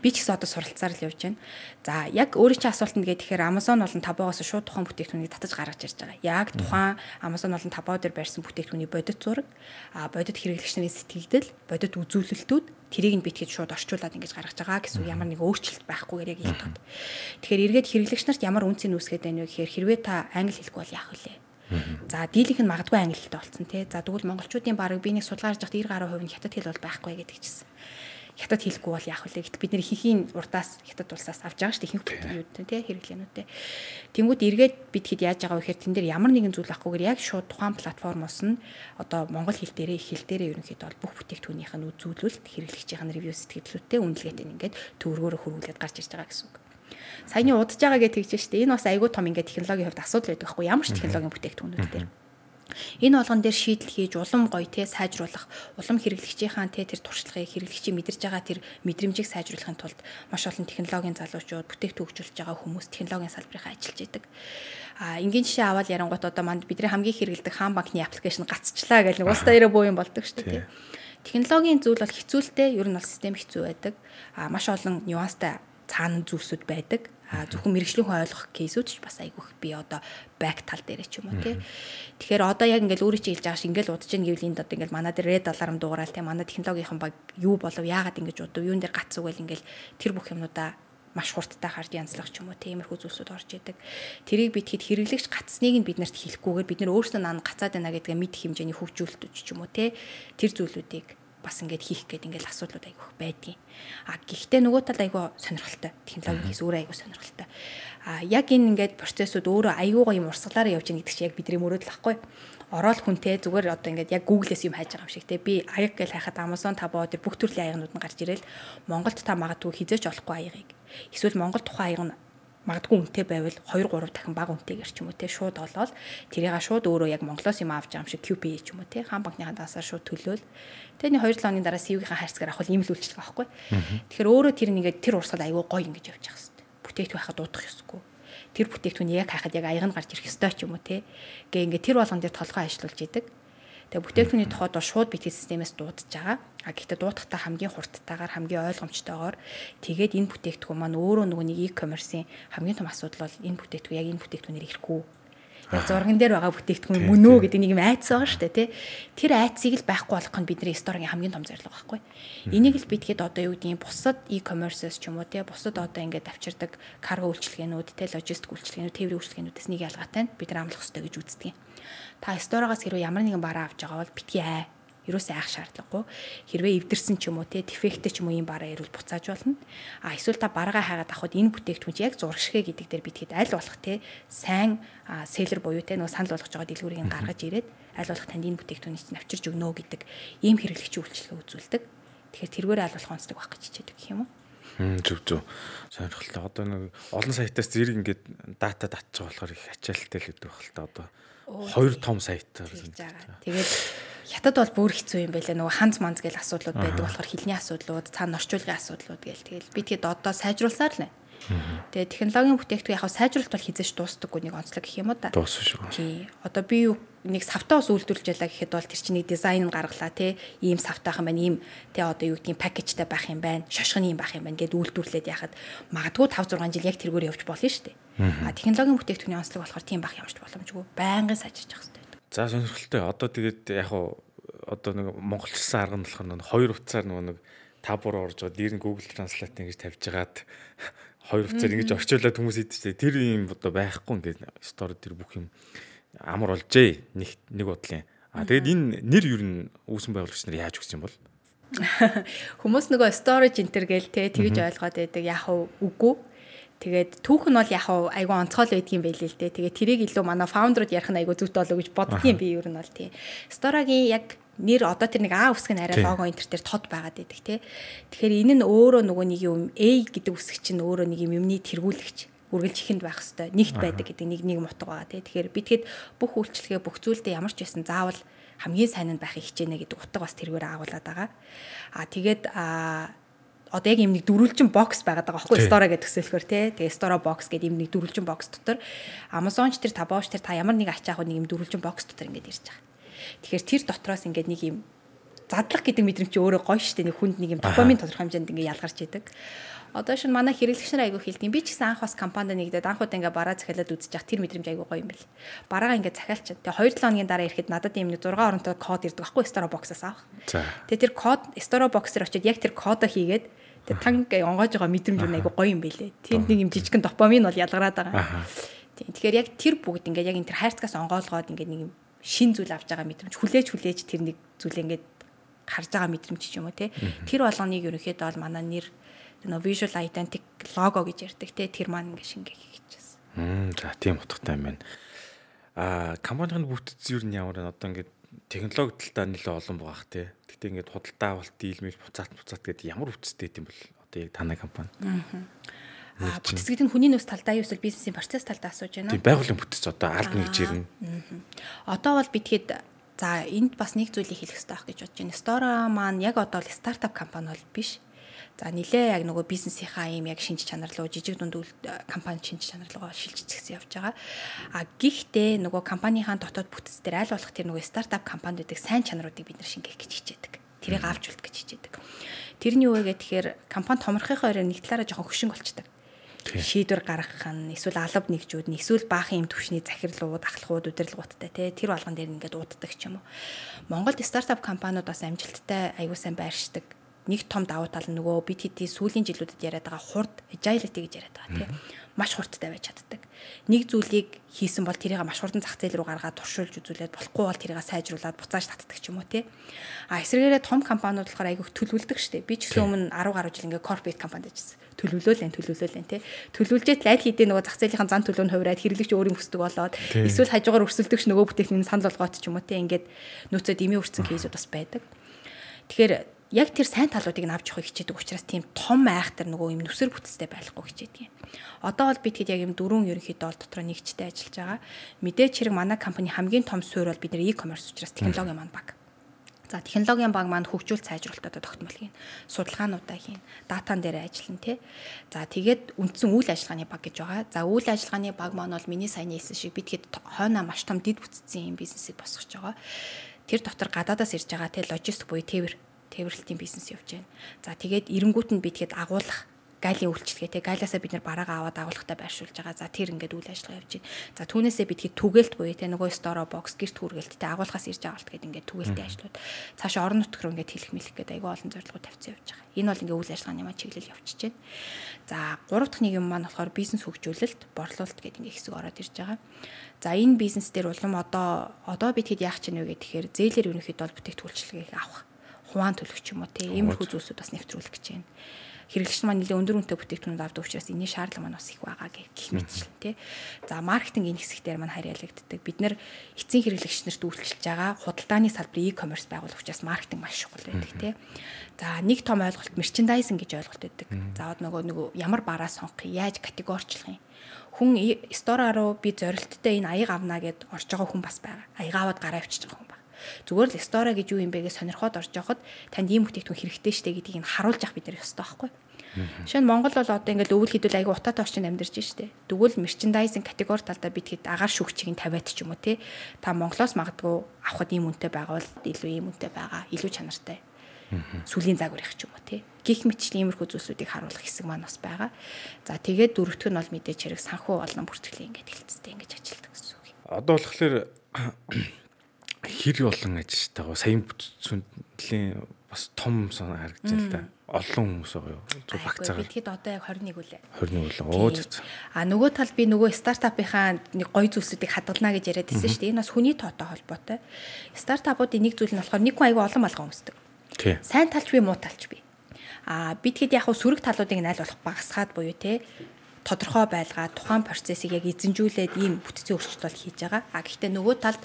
Би ч гэсэн одоо суралцаар л явж байна. За, яг өөрийн чинь асуулт нь гэхээр Amazon болон Taobao-гоос шууд тухайн бүтээгдэхүүнийг татаж гаргаж ирж байгаа. Яг тухайн Amazon болон Taobao дээр барьсан бүтээгдэхүүний бодит зураг, а бодит хэрэглэгч нарын сэтгэгдэл, бодит үзүүлэлтүүд тэрийг нь битгэж шууд орчуулад ингэж гаргаж байгаа гэсэн ямар нэг өөрчлөлт байхгүйгээр яг тод. Тэгэхээр эргээд хэрэглэгч нарт ямар үнцийг үүсгээд байна вэ гэхээр хэрвээ та англи хэлгүй бол яах вэ? За дийлийнх нь магадгүй англи хэлтэй болцсон тий. За тэгвэл монголчуудын бараг би нэг судалгаа хийж байхад 90 гаруй хувь нь хятад хэл бол байхгүй гэдэг чийсэн хятад хэлэхгүй бол яах вэ? Гэхэд бид нэр ихэнхийн урдаас хятад улсаас авч байгаа шүү дээ. Ихэнх бүтээнүүд тий хэрэглэнүүдтэй. Тэнгүүд эргээд бид хэд яаж байгаа вэ гэхээр тэн дээр ямар нэгэн зүйл авахгүйгээр яг шууд тухайн платформоос нь одоо монгол хэл дээрээ их хэл дээрээ ерөнхийдөө бол бүх бүтээгдэхүүнийх нь үзүүлэлт хэрэглэгчийн ревю сэтгэлдлүүдтэй үнэлгээтэй ингээд төвөргөөрө хөрвүүлээд гарч ирж байгаа гэсэн үг. Саяны удаж байгаа гэж тэгж штэ. Энэ бас айгүй том ингээд технологийн хувьд асуудал байдаг байхгүй? Ямар ч технологийн бүтээгдэхүүнүүд дээр Энэ болгон дээр шийдэл хийж улам гоё те сайжруулах, улам хэрэглэгчийн те тэр туршлагыг хэрэглэгчийн мэдэрж байгаа тэр мэдрэмжийг сайжруулахын тулд маш олон технологийн залуучууд бүтээгдэхүүн хөгжүүлж байгаа хүмүүс технологийн салбарынхаа ажиллаж идэг. А энгийн жишээ аваад ярангуут одоо манд бидний хамгийн хэрэгэлдэг хаан банкны аппликейшн гацчлаа гэж нэг устаа ирээ буу юм болдог шүү дээ. Технологийн зүйл бол хэцүүлтэй, ер нь бол систем хэцүү байдаг. А маш олон нюанстай цаана зүйлсүүд байдаг а зөвхөн мэрэгжлийн хүн ойлгох кейсүүд ч бас айгүйх би одоо бэк тал дээр ч юм уу тий. Тэгэхээр одоо яг ингээл өөрөө чи хэлж байгаа шиг ингээл удаж ийн гэвэл энд одоо ингээл манай дээр red alarm дуурал тий манай технологийн баг юу болов яагаад ингэж удав юун дээр гац үгэл ингээл тэр бүх юмнуудаа маш хурдтай харж янзлах ч юм уу тиймэрхүү зүйлсүүд орж идэг. Тэрийг бид хэд хэрэглэгч гацсныг нь бид нарт хэлэхгүйгээр бид нар өөрсдөө нан гацаад байна гэдгээ мэд хэмжээний хөгжүүлэлт ч юм уу тий тэр зүйлүүдийг бас ингээд хийх гээд ингээд асуудлууд айгүйх байдгийн. А гэхдээ нөгөө тал айгүй сонирхолтой. Технологи хийс өөрөө айгүй сонирхолтой. А яг энэ ингээд процессыг өөрөө айгуугаа юм урсгалаараа явж байгаа гэдэг чинь яг бидний мөрөөдөл байхгүй ороод хүнтэй зүгээр одоо ингээд яг Google-с юм хайж байгаа юм шиг те би аяг гэж хайхад Amazon Taobao дээр бүх төрлийн аягнууд нь гарч ирэл Монголд та магадгүй хизээч олохгүй аягыг эсвэл Монгол тухайн аяг нь магадгүй үнэтэй байвал 2 3 дахин бага үнэтэйгэр ч юм уу те шууд олоод тэрийг шууд өөрөө яг Монголоос юм авч байгаа юм шиг QP ч юм уу те хаан банкныхаа дасаар шууд төлөөл. Нэг 2 7 хоногийн дараа CV-ийн хайрцгаар авах ийм л үйлчлэг авахгүй тэгэхээр өөрөө тэр нэгээд тэр урсгал аягүй гоё ингэж явчих хэвээр бүтээгдэхүүн хахад дуудах ёсгүй. Тэр бүтээгдэхүүн яг хахад яг аяг нь гарч ирэх ёстой ч юм уу те. Гээ ингээ тэр болгон дээр толгой ажиллуулж идэг Тэгээ бүтээгдэхүүний тухайд бол шууд битгий системээс дуудаж байгаа. А гэхдээ дуудахтаа хамгийн хурдтайгаар хамгийн ойлгомжтойгоор тэгээд энэ бүтээгдэхүүн маань өөрөө нөгөө нэг e-commerce-ийн хамгийн том асуудал бол энэ бүтээгдэхүүн яг энэ бүтээгдэхүүнээр ирэхгүй зурган дээр байгаа бүтээгдэхүүн мөн үү гэдэг нэг юм айц байгаа шүү дээ тий. Тэр айцыг л байхгүй болгох нь бидний сторигийн хамгийн том зорилго байхгүй. Энийг л бидгээд одоо юу гэдгийг бусад e-commerce-с ч юм уу тий бусад одоо ингээд авчирдаг карго үйлчилгээнүүд тий логистик үйлчилгээнүүд тээврийн үйлчилгээнүүдээс нэг ялгаатай нь бид нар амлах хэрэгтэй гэж үздэг юм. Та сториогоос хэрвээ ямар нэгэн бараа авч байгаа бол битгий аа ерөөсөө айх шаардлагагүй. Хэрвээ эвдэрсэн ч юм уу те дефекттэй ч юм уу ийм бараа ирвэл буцааж болно. А эсвэл та бараагаа хайгаад авахд энэ бүтээгдэхүүн яг зурагшгэ гэдэг дээр бид хэд аль болох те сайн селлер буюу те нөгөө санал болгож байгаа дэлгүүрийг гаргаж ирээд аль болох танд энэ бүтээгдэхүүнийг чинь авчирч өгнө гэдэг ийм хэрэглэгчийн үйлчлэгээ үзүүлдэг. Тэгэхээр тэргээр аль болох онцлог байх гэж хичээдэг гэх юм уу? Зүг зүг. Сонирхолтой. Одоо нэг олон сайтаас зэрэг ингээд дата татчих болохоор их ачаалттай л гэдэг байх л та одоо. Хоёр том сайтаар. Тэгээд хятад бол бүр хэцүү юм байлаа нөгөө ханц манц гэл асуудлууд байдаг болохоор хилний асуудлууд цаана орчуулгын асуудлууд гээл тэгэл. Би тэгэд одоо сайжруулсаар л байна. Тэгээ технологийн бүтээгдэхүүн яг сайжруулалт бол хизээш дуустдаггүй нэг онцлог гэх юм уу да. Дуусна шүү. Тий. Одоо би юу нэг савтаа ус үйлдвэрлэж ялаа гэхэд бол тэр чинь нэг дизайн гаргалаа тий. Ийм савтаахан байна, ийм тий одоо юу гэдгийг пакэжтэй байх юм байна, шошгоны юм байх юм байна гэд үйлдвэрлээд яхад магадгүй 5 6 жил яг тэргээр явж болно шүү дээ. А технологийн бүтээгдэхүүний онцлог болохоор тийм байх ямарч боломжгүй. Байнгын сайжирч явах хэрэгтэй. За сонирхолтой. Одоо тэгээд яг уу одоо нэг монголчилсан арга нь болохоор нэг хоёр утсаар нөгөө нэг табуур орж байгаа дээр нь Google Translate ингэж тавьж хагаад хоёр утсаар ингэж орчуулад хүмүүс идчихтэй. Тэр юм одоо байхгүй ингээд стори тэр бүх юм амар болжээ. Нэг нэг бодлын. А тэгээд энэ нэр юу н үүсэн байгуулагч нар яаж өгсөн юм бол? Хүмүүс нөгөө storage enter гээл те тэгж ойлгоод байдаг. Яг үгүй Тэгээд түүх нь бол яг айгүй онцгой байдгийн байлээ л дээ. Тэгээд тэрийг илүү манай фаундерууд ярих нь айгүй зүйтэй болоо гэж боддгийн би ер нь бол тий. Сторагийн яг нэр одоо тэр нэг А нь арай лого энтер дээр тод байгаад байдаг тий. Тэгэхээр энэ нь өөрөө нөгөө нэг юм A гэдэг үсэг чинь өөрөө нэг юм юмны тэргүүлэгч үргэлж ихэнд байх хэвээр нэгт байдаг гэдэг нэг нэг мутга байгаа тий. Тэгэхээр би тэгэд бүх үйлчлэгээ бүх зүйлдээ ямар ч байсан заавал хамгийн сайн нь байхыг хичээнэ гэдэг утга бас тэргээр агуулад байгаа. А тэгээд а одоо яг юм нэг дөрвөлжин бокс байгаад байгаа байхгүй Store гэдэг төсөөлөхөр тий. Тэгээ Store box гэдэг юм нэг дөрвөлжин бокс дотор Amazon ч тэр ч тэр та ямар нэг ачаах нэг юм дөрвөлжин бокс дотор ингээд ирж байгаа. Тэгэхээр тэр дотроос ингээд нэг юм задлах гэдэг мэдрэмж өөрөө гоё штэ нэг хүнд нэг юм допамин тодорхой хэмжээнд ингээд ялгарч идэг. Одоо шин манай хэрэглэгч нар айгүй хэлдэг. Би ч гэсэн анх бас компанид нэгдээд анх удаа ингээ бараа захиалаад явах тэр мэдрэмж айгүй гоё юм бэл. Бараагаа ингээ захиалч. Тэгээ 2-7 хоногийн дараа ирэхэд надад юм нэг 6 оронтой код ирдэг байхгүй Starbucks-аас авах. Тэгээ тэр код Starbucks-ээр очиод яг тэр кодоо хийгээд тэгээ танк онгоож байгаа мэдрэмж нь айгүй гоё юм бэлээ. Тэнд нэг юм жижигхэн допамин бол ялгараад байгаа. Тийм. Тэгэхээр яг тэр бүгд ингээ яг энэ тэр хайрцагаас онгоолгоод ингээ нэг юм шин зүйл авч байгаа мэдрэмж хүлээж хүлээж тэр нэг зүйлээ ингээ харж байгаа мэдрэмж ч юм уу те. Тэр болгоныг ерөнхийдөө бол манай нэр нөө visual identity logo гэж ярьдаг те тэр маань ингээ шингээ хийчихсэн. Мм за тийм утгатай юм байна. Аа компанийн бүтц юу нь ямар одоо ингээд технологи талдаа нэлээ олон байгаа х те. Гэтэ ингээд худалдаа авалт дийлмэл буцаат буцаат гэдэг ямар бүтцтэй юм бол одоо яг танай компани. Аа бүтц гэдэг нь хүний нөөц талдаа юу эсвэл бизнесийн процесс талдаа асууж байна. Тийм байгууллагын бүтц одоо аль нэг жирнэ. Одоо бол би тэгэхэд за энд бас нэг зүйлийг хэлэх хэрэгтэй байх гэж бодож байна. Stora маань яг одоо л стартап компани бол биш. За нилээ яг нөгөө бизнесийнхаа юм яг шинж чанар руу жижиг дунд компани шинж чанар руу шилжчихсэн явж байгаа. А гэхдээ нөгөө компанийнхаа дотоод бүтц дээр аль болох тэр нөгөө стартап компанид байдаг сайн чанаруудыг бид нар шингээх гэж хичээдэг. Тэрийг авч үлдэх гэж хичээдэг. Тэрний юу вэ гэхээр компани томрохынхоо өрөө нэг талаараа жоохон хөшинг болчдаг шийдвэр гаргах нь эсвэл алба нэгжүүд нь эсвэл баахан юм төвшний захирлууд, ахлахууд, удирдлагуудтай тий. Тэр болгон дээр ингээд ууддаг ч юм уу. Монголд стартап компаниуд бас амжилттай аягүй сайн байршдаг нэг том давуу тал нь нөгөө бид хэдий сүүлийн жилүүдэд яриад байгаа хурд agility гэж яриад байгаа тийм маш хурдтай байж чаддаг. Нэг зүйлийг хийсэн бол тэрийг маш хурдан зах зээл рүү гаргаад туршуулж үзүүлээд болохгүй бол тэрийг сайжруулад буцааж татдаг ч юм уу тий. А эсвэргээрээ том компаниуд болохоор айгүйх төлөвлөдөг штеп. Би ч гэсэн өмнө 10 гаруй жил ингээ корпорат компанид ажилласан. Төлөвлөөлэн төлөвлөөлэн тий. Төлөвлөжээд л аль хэдийн нөгөө зах зээлийн зан төлөвөнд хувираад хэрэглэгч өөрийн хүсдэг болоод эсвэл хажуугаар өрсөлдөгч нөгөө бүтээгдэхүүн санал болгоод ч юм уу тий. Ингээд нөөцөд имийн өрцөн кейсүүд бас байдаг. Тэгэхээр яг тэр сайн талуудыг нь авч явахыг хичээдэг учраас тийм том айхтар нөгөө юм нүсэр бүтцтэй байхгүй хичээдэг юм. Одоо бол бид хэд яг юм дөрвөн ерөнхийдөө бол дотор нэгчтэй ажиллаж байгаа. Мэдээч хэрэг манай компани хамгийн том суурь бол бид нар e-commerce учраас технологи маань баг. За технологийн баг маань хөгжүүл сайжруулалтад тогтмол хийн. Судалгаануудаа хийн. Датан дээр ажиллана тий. За тэгээд үндсэн үйл ажиллагааны баг гэж байгаа. За үйл ажиллагааны баг маань бол миний сайн хэлсэн шиг бид хэд хойноо маш том дид бүтцийн юм бизнесийг босгож байгаа. Тэр дотор гадаадаас ирж байгаа тий логистик буюу тээвэр тээвэрлэлтийн бизнес явж байна. За тэгээд эренгүүт нь би тэгэхэд агуулах галийн үйлчлэгээ те галиасаа бид нар бараагаа аваад агуулгатай байршуулж байгаа. За тэр ингээд үйл ажиллагаа явж байна. За түүнээсээ бид хэд түгээлт буюу те нөгөө стора бокс гэрт хүргэлт те агуулгаас ирж байгаа болт гэдэг ингээд түгээлтийн ажлууд цаашаа орон нутг руу ингээд хэлэх мэлэх гэдэг айгүй олон зорилгоо тавьсан явж байгаа. Энэ бол ингээд үйл ажиллагааны маань чиглэл явчихж байна. За гурав дахь нэг юм маань болохоор бизнес хөгжүүлэлт, борлуулалт гэдэг ингээд хэсэг ороод ирж байгаа. За энэ бизнес дээр улам одоо одоо бид хэд яах чинь вэ гэхээр зээлэр ерөнхийдөө бол бүтээгдэхүүлчлэгийг авах хуваан төлөх ч юм уу тийм иймэрхүү зүйлсүүд бас нэвтрүүлэх гэж байна. Хэрэглэгч маань нэлээд өндөр үнэтэй бүтээгдэхүүнүүд авдаг учраас энэний шаардлага маань бас их байгаа гэх мэтчлэн тий. За маркетинг энэ хэсгээр маань харьяалагддаг. Бид нэр эцсийн хэрэглэгч нарт үйлчлж байгаа худалдааны салбарын e-commerce байгуулах учраас маркетинг маш чухал байдаг тий. За нэг том ойлголт merchandising гэж ойлголт байдаг. За нөгөө нөгөө ямар бараа сонгох, яаж категорчлох юм хүн стора руу би зорилттой энэ аяг авна гэд орж байгаа хүн бас байгаа. Аяг аваад гараа авчиж байгаа хүн Зүгээр л стора гэж юу юм бэ гэж сонирхоод орж явахад танд ийм бүтээгдэхүүн хэрэгтэй штэ гэдгийг нь харуулж явах бид нар ёстой байхгүй. Жишээ нь Монгол бол одоо ингээд өвөл хідүүл айгу утаатай орчинд амьдарч штэ. Тэгвэл мерчендайзинг категори талдаа бид хэд агаар шүүгчийг нь тавиад ч юм уу те. Та Монголоос магадгүй авахд ийм үнэтэй байгаа бол илүү ийм үнэтэй байгаа, илүү чанартай. Сүлийн загвар их ч юм уу те. Гих мэтчлийн иймэрхүү зүйлсүүдийг харуулах хэсэг маань бас байгаа. За тэгээд дөрөвдөг нь бол мэдээч хэрэг санхүү олон бүртгэлийн ингээд хэлцтэй ингэж ажилтдаг гэсэн үг. Одоо болохоор хэр олон ажилтайгаа саяын бүтцүүлийн бас том сон харагдаж л да. Олон хүмүүс байгаа юу? Зөв багцаагаар. Тэгэхэд одоо яг 21 үлээ. 21 үлээ. Оо зү. А нөгөө тал би нөгөө стартапынхаа нэг гоё зүйлсүүдийг хадгална гэж яриад байсан шүү дээ. Энэ бас хүний тоотой холбоотой. Стартапуудын нэг зүйл нь болохоор нэг хүн аягүй олон малгай өмсдөг. Тий. Сайн талч би муу талч би. А бид хэд яг сөрөг талуудыг найл болох багасгаад буюу те тодорхой байлгаад тухайн процессыг яг эзэмжүүлээд ийм бүтцийн өөрчлөлт хийж байгаа. А гэхдээ нөгөө талд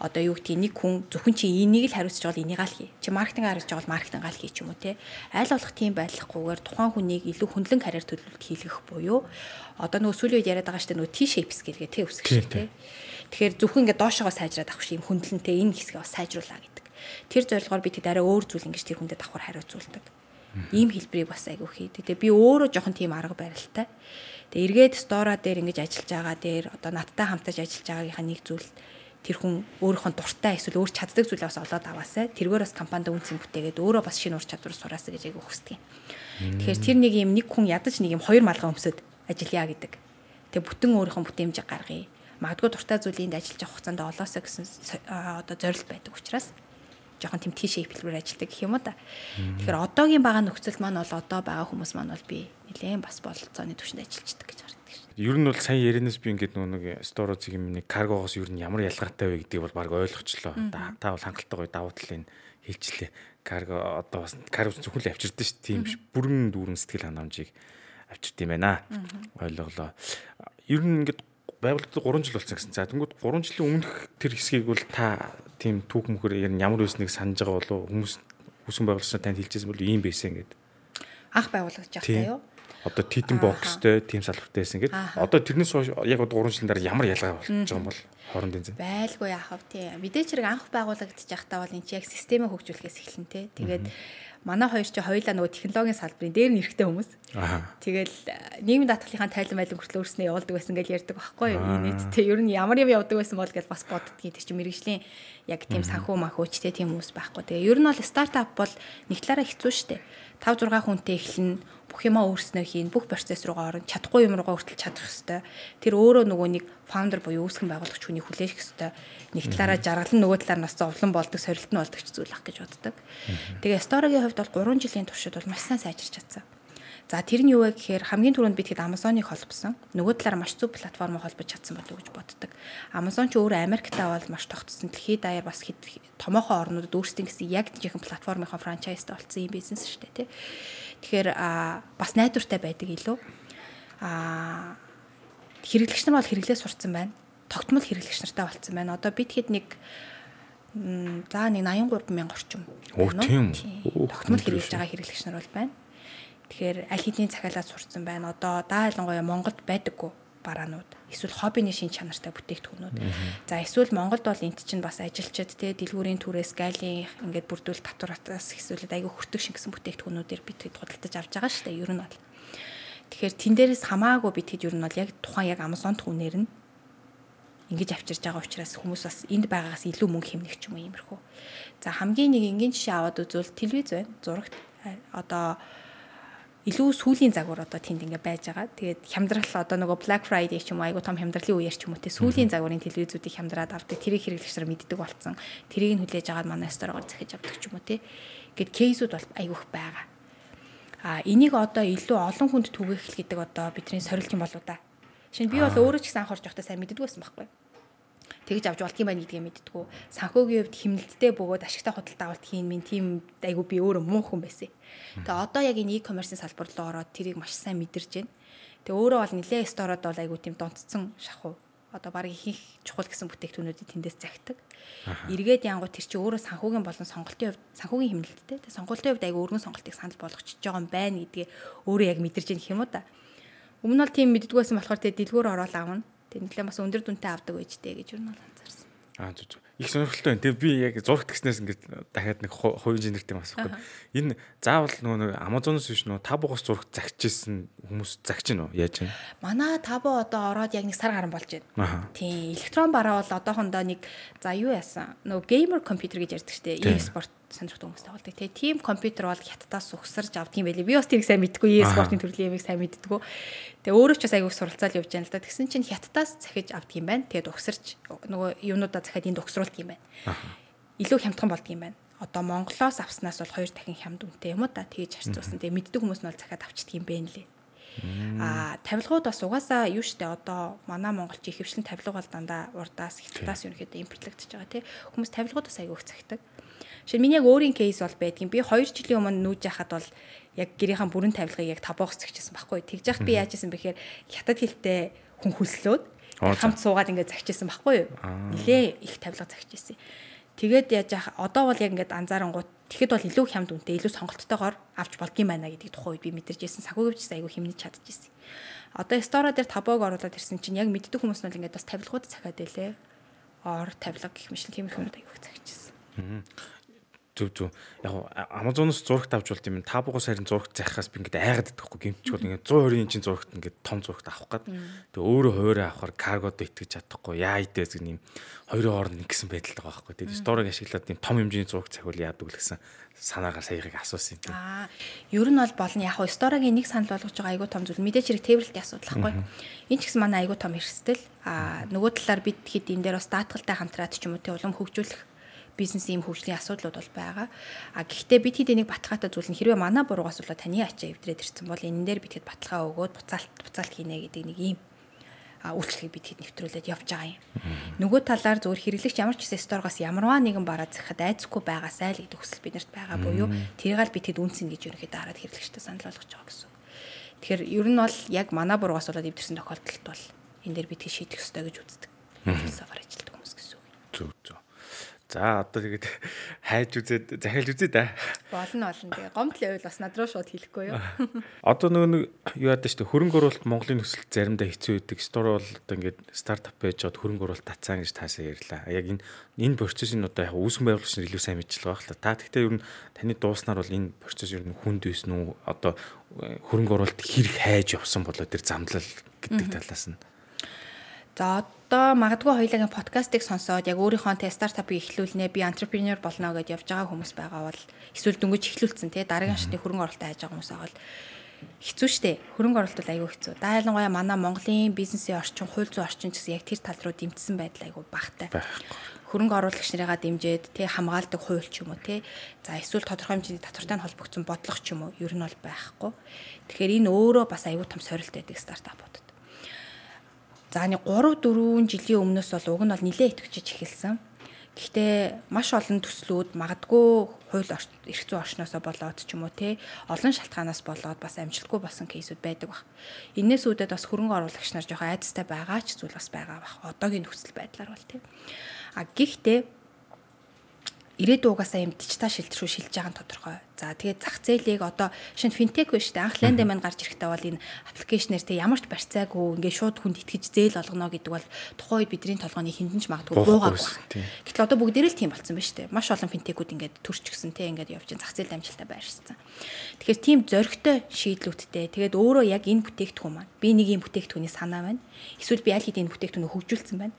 одоо юу гэдгийг нэг хүн зөвхөн чи энийг л хариуцж байгаа энийг л хий. Чи маркетинг хариуцж байгаа бол маркетинг л хий ч юм уу те. Айл болох тийм байдлахгүйгээр тухайн хүнийг илүү хөндлөн карьер төлөвлөлт хийлгэх буюу одоо нөгөө сүүлийн үед яриад байгаа штэ нөгөө T-shape skill гэх те үсгэж штэ те. Тэгэхээр зөвхөн ингээд доошоогоо сайжраад авах шиг юм хөндлөнтэй энэ хэсгээ бас сайжруулаа гэдэг. Тэр зорилгоор бид хэд арай өөр зүйл ингэж тэр хүндэд давхар хариуцуулдаг. Ийм хэлбэрийг бас айгүй хийдэг. Тэгээ би өөрөө жоохон тийм арга барилтай. Тэгээ эргээд стора дээр ингэж ажиллаж байгаа дээр одоо надтай хамтаж ажиллаж байгаагийнхаа нэг зүйл тэр хүн өөрийнхөө дуртай эсвэл өөр чаддаг зүйлээ бас олоод аваасай. Тэргээр бас компанид үнцэн бүтээгээд өөрөө бас шинэ ур чадвар сураасаа гэж айгүй хүсдэг юм. Тэгэхээр тэр нэг юм нэг хүн ядаж нэг юм хоёр малгай өмсөд ажиллая гэдэг. Тэгээ бүтэн өөрийнхөө бүтээмжийг гаргая. Магадгүй дуртай зүйлийг ажиллаж авах хугацаанд олоосоо гэсэн одоо зорилт байдаг учраас жоохон тийм тийшээ хэлбэр ажилладаг гэх юм уу да. Тэгэхээр одоогийн байгаа нөхцөл маань бол одоо байгаа хүмүүс маань бол би нэлээд бас бололцооны түвшинд ажиллаждаг гэж. Ер нь бол сайн яринаас би ингээд нэг сторозыг юм нэг каргогоос ер нь ямар ялгаатай вэ гэдгийг бол баг ойлгочлоо. Та бол хангалттай гоё давуу талыг хэлчлээ. Карго одоо бас карго зөвхөн л авчирдсан шүү. Тийм биш. Бүрэн дүүрэн сэтгэл ханамжийг авчирд юм байна. Ойлголоо. Ер нь ингээд байгууллагад 3 жил болсон гэсэн. За тэнгууд 3 жилийн өмнөх тэр хэсгийг бол та тийм түүх мөхөр ямар байсныг санаж байгаа болов хүмүүс хүсэн байгууллагч танд хэлчихсэн бол ийм байсан гэдэг. Анх байгууллагч явахтай юу? Одоо титэн бокстэй тийм салбартай байсан гэдэг. Одоо тэрнээс хойш яг 3 жилийн дараа ямар ялгаа болж байгаа юм бол хоорондын зэн. Байлгүй яахав тий. Мэдээч хэрэг анх байгуулагдчих байхдаа бол эн чи яг системээ хөгжүүлэхээс эхэлнэ тий. Тэгээд манай хоёр чи хоёулаа нөгөө технологийн салбарын дээр нь эрэхтэй хүмүүс. Тэгэл э, нийгмийн даатгалынхаа тайлан байлан хүртэл өөрснөө явуулдаг байсан гэж ярьдаг байхгүй юу? Нийтдээ ер нь ямар юм явдаг байсан бол гэж бас боддгийг тэр чи мэрэгжлийн яг тийм санхүү махуучтэй тийм хүмүүс байхгүй. Тэгээ ер нь бол стартап бол нэг талаараа хэцүү шттэ. 5 6 хүнтэй эхэлнэ бүх юмаа өөрснөө хийн, бүх процесс руугаа орно, чадахгүй юм руугаа хүртэл чадах хэвээр. Тэр өөрөө нөгөө нэг фаундер буюу үүсгэн байгуулагч хүний хүлээх хэвээр. Нэг талаараа жаргал нөгөө талаар нас зовлон болдог, сорилт нь болдог ч зүйл ах гэж боддог. Тэгээ Story-гийн хувьд бол 3 жилийн туршид бол маш сайн сайжирч чадсан. За тэр нь юу вэ гэхээр хамгийн түрүүнд би тэгэхэд Amazon-ыг холбосон. Нөгөө талаар маш зөв платформ холбож чадсан болов уу гэж боддог. Amazon ч өөрөө Америктай бол маш тогтсон. Дэлхийд даяар бас хэд томоохон орнуудад өөрсдийн гэсэн яг жинхэнэ платформынхаа франчайзтай болсон юм бизнес шүү дээ, тий. Тэгэхээр бас найдвартай байдаг илүү. Аа хэрэглэгч нар бол хэрэглээ сурцсан байна. Тогтмол хэрэглэгч нартай болцсон байна. Одоо бид хэд нэг за нэг 83 мянга орчим. Оо тийм. Тогтмол хэрэглэж байгаа хэрэглэгч нар бол байна. Тэгэхээр аль хэдийн захиалаад сурцсан байна. Одоо даа ялангуяа Монголд байдаггүй бараанууд эсвэл хоббиний шин чанартай бүтээгдэхүүнүүд. За эсвэл Монголд бол энт чинь бас ажилчид те дэлгүүрийн түрээс гайлын ингээд бүрдүүл татваратаас эсвэл айгүй хүртэг шингэсэн бүтээгдэхүүнүүдээр бид хэд худалдаж авч байгаа шүү дээ. Ер нь бол. Тэгэхээр тэн дээрээс хамаагүй бид хэд ер нь бол яг тухайн яг Amazon түүнээр нь ингэж авчирж байгаа учраас хүмүүс бас энд байгаагаас илүү мөнгө хэмнэх ч юм уу иймэрхүү. За хамгийн нэг энгийн жишээ аваад үзвэл телевиз байна. Зурагт одоо илүү сүүлийн загвар одоо тэнд ингээ байж байгаа. Тэгээд хямдрал одоо нөгөө Black Friday ч юм уу айгу том хямдралын үеэр ч юм уу те сүүлийн загварын телевизүүдийг хямдраад авдаг. Тэрийг хэрэглэгчдэр мэддэг болсон. Тэрийг нь хүлээж агаад манай сторогоор захиж авдаг ч юм уу те. Гэт кейсүүд бол айгуух байгаа. А энийг одоо илүү олон хүнд түгээх гэдэг одоо бидний сорилт юм болоо да. Шинэ би бол өөрөө ч гэсэн анх орж явахдаа сайн мэддэг байсан байхгүй тэгж авч болдгийм байна гэдгийг мэддгүү. Санхүүгийн хувьд химнэлттэй бөгөөд ашигтай худалдаа авалт хийн минь тийм айгу би өөрөө муу хүн байсан. Тэгээ одоо яг энэ e-commerce салбар руу ороод тэрийг маш сайн мэдэрж байна. Тэгээ өөрөө бол нэлээ стороод бол айгу тийм донтцсон шахуу одоо баг их чухал гэсэн бүтээгдэхүүнүүдийг тэндээс захидаг. Эргээд янгуу тэр чинь өөрөө санхүүгийн болон сонголтын хувьд санхүүгийн хэмнэлттэй. Тэгээ сонголтын хувьд айгүй өргөн сонголтыг санал болгочихж байгаа юм байна гэдгээ өөрөө яг мэдэрж байгаа юм уу та. Өмнө нь тийм мэддгүйсэн болохоор тэгээ дэлгүүр ороод аавна. Тэгээ нэлээд бас өндөр дүнтэй авдаг байжтэй гэж юу нь бол анзаарсан. Аа зүг зүг. Их сонирхолтой байна. Тэгээ би яг зурагт гиснээс ингээд дахиад нэг хувийн жинэрт юм асуухгүй. Энэ заавал нөгөө Amazon-оос биш нөгөө табугаас зурагт загчижсэн хүмүүс загч нь уу? Яаж вэ? Манай табу одоо ороод яг нэг сар гарan болж байна. Тийм. Электрон бараа бол одоохондоо нэг за юу яасан? Нөгөө геймер компьютер гэж ярьдаг штеп. E-sport сонирхдаг хүмүүс тоглодог. Тэгээ тийм компьютер бол хятадаас ухсарж авдаг юм байлээ. Би бас тэрийг сайн мэдгүй. E-спортын төрлийн ямиг сайн мэддэггүй. Тэгээ өөрөө ч бас аягүй суралцаал явж байгаа л да. Тэгсэн чинь хятадаас захиж авдаг юм байна. Тэгээд ухсарч нөгөө юунуудаа захиад энд ухсруулдаг юм байна. Илүү хямдхан болдог юм байна. Одоо Монголоос авснаас бол хоёр дахин хямд үнэтэй юм уу та тэгж харьцуулсан. Тэгээ мэддэг хүмүүс нь бол захиад авчдаг юм байна лээ. Аа тавилгууд бас угаасаа юу штэ одоо манай монголч ихэвчлэн тавилга бол дандаа урдаас хятадаас ерөнхийдөө импортлогдож байгаа тий хүмүүс тавилгууд бас аягүй их цагдаг. Жишээ миний яг өөрийн кейс бол байдгийн. Би 2 жилийн өмнө нүүж яхад бол яг гэрийнхэн бүрэн тавилгыг яг табоох зэгчсэн байхгүй. Тэгж яхад би яаж исэн бэхээр хятад хэлтэй хүн хөлслөөд хамт суугаад ингээд загчсан байхгүй юу? Нилээ их тавилга загчсан. Тэгээд яаж яах одоо бол яг ингээд анзаарангууд тэгэхэд бол илүү хямд үнэтэй илүү сонголттойгоор авч болдгийм байна гэдэг тухай үед би мэдэрч ирсэн. Сахуугч айгүй хэмнэж чадчихсан. Одоо стора дээр табоог оруулаад ирсэн чинь яг мэддэг хүмүүс нь ингээд бас тавилгууд цахиад байлээ. Ор тавилга гэх мэт тийм их юмуд айгүй загчсан Зүг зүг. Яг Amazon-оос зурагт авч болт юм. Та бугаас харин зурагт захихаас би ингээд айгаад байдаг хгүй гэмтчгүй ингээд 120 инчийн зурагт ингээд том зурагт авах гээд. Тэгээ өөрөө хуурай авахаар каргод итгэж чадахгүй. Яа идээс гэн юм хоёрын хооронд ингэсэн байдал байгаа байхгүй. Тэгээ сторыг ашиглаад тийм том хэмжээний зураг захиул яадаг л гэсэн санаагаар саягийг асуусан юм. Аа, ер нь бол болно. Яг сторогийн нэг санал болгож байгаа айгуу том зүйл. Мэдээж хэрэг тээвэрлэлтийн асуудал байхгүй. Энэ ч гэсэн манай айгуу том эрсдэл. Аа, нөгөө талаар бид хэд энэ дээр бас даатгалтай хамтраад ч юм уу тий улам хөгжүүлэх бизнесийн юм хөгжлийн асуудлууд бол байгаа. А гэхдээ бид хэд энийг баталгаатай зүйл нь хэрвээ манай буруугаас болоод таны ачаа эвдрээд ирсэн бол энэ дээр бид хэд баталгаа өгөөд буцаалт буцаалт хийнэ гэдэг нэг юм үйлчлэгийг бид хэд нэвтрүүлээд явж байгаа юм. Нөгөө талаар зөвхөн хэрэглэгч ямар ч гэсэн сторгоос ямарваа нэгэн бараа захад айцгүй байгаасай л гэдэг хүсэл биднэрт байгаа буюу тэрийг л бид хэд үнцэн гэж ерөнхийдөө хараад хэрэглэгчтэй санал болгож байгаа гэсэн. Тэгэхээр ер нь бол яг манай буруугаас болоод эвдэрсэн тохиолдолд бол энэ дээр бид шийдэх ёстой гэж үздэг. Философор ажилтдаг хүмүүс гэсэн үг. Зөв зөв. За одоо тэгээд хайж үзээд захиалж үзээ да. Болно болно. Тэгээ гомдлын үйл бас над руу шууд хэлэхгүй юу. Одоо нөгөө нэг юу яадаг шүү дээ. Хөрөнгө оруулалт Монголын нөхцөл заримдаа хэцүү байдаг. Стор бол одоо ингээд стартап байж чад хөрөнгө оруулалт тацаан гэж таасаа ярьлаа. Яг энэ энэ процессын одоо яг үүсгэн байгуулагч нар илүү сайн мэдчихэл байгаа хэл та. Гэхдээ ер нь таны дууснаар бол энэ процесс ер нь хүнд байсан уу? Одоо хөрөнгө оруулалт хэрэг хайж явсан болоо тэр замдлал гэдэг талаас нь. За одоо магадгүй хоёулагийн подкастыг сонсоод яг өөрийнхөө тэ стартапыг эхлүүлнэ би entrepreneur болно гэдээ явж байгаа хүмүүс байгаа бол эсвэл дөнгөж эхлүүлсэн те дараагийн шатны хөрөнгө оруулалт хайж байгаа хүмүүс байгаа бол хэцүү шттэ хөрөнгө оруулалт бол айгүй хэцүү. Дайлангуяа манай Монголын бизнесийн орчин, хууль зүйн орчин гэсэн яг тэр тал руу дэмжсэн байдал айгүй багтай. Хөрөнгө оруулагч нарыгаа дэмжиж тэ хамгаалдаг хууль ч юм уу те. За эсвэл тодорхой хэмжээний татвартай холбогдсон бодлого ч юм уу ер нь бол байхгүй. Тэгэхээр энэ өөрөө бас айгүй том сорилт байдаг стартапууд. За нэг 3 4 жилийн өмнөөс бол уг нь бол нилээ итгэж эхэлсэн. Гэхдээ маш олон төслүүд магадгүй хууль эрх зүйн орчноосоо болоод ч юм уу те олон шалтгаанаас болоод бас амжилтгүй болсон кейсүүд байдаг баг. Иннээс үүдээд бас хөрөнгө оруулагч нар жоохон айцтай байгаа ч зүйл бас байгаа баг. Одоогийн нөхцөл байдлаар бол те. А гэхдээ ирээдүйн угаасаа юм дижитал шилт рүү шилж байгаа нь тодорхой. За тэгээд зах зээлийг одоо шинэ финтек биш үү? Анх лендэ маань гарч ирэхдээ бол энэ аппликейшнэр тэг ямар ч барьцаагүй ингээд шууд хүнд итгэж зээл олгоно гэдэг бол тухайн үед бидний толгойн хиндэнч магадгүй буугаагүй. Гэтэл одоо бүгдээрээ л тийм болсон ба штэ. Маш олон финтекүүд ингээд төрчихсөн те ингээд явж байгаа зах зээл амжилттай байршсан. Тэгэхээр тийм зөрөгтэй шийдлүүдтэй тэгээд өөрөө яг энэ бүтээгдэхүүн маань би нэг юм бүтээгдэхүүний санаа байна. Эсвэл би аль хэдийн энэ бүтээгдэхүүнийг хөгжүүлсэн байна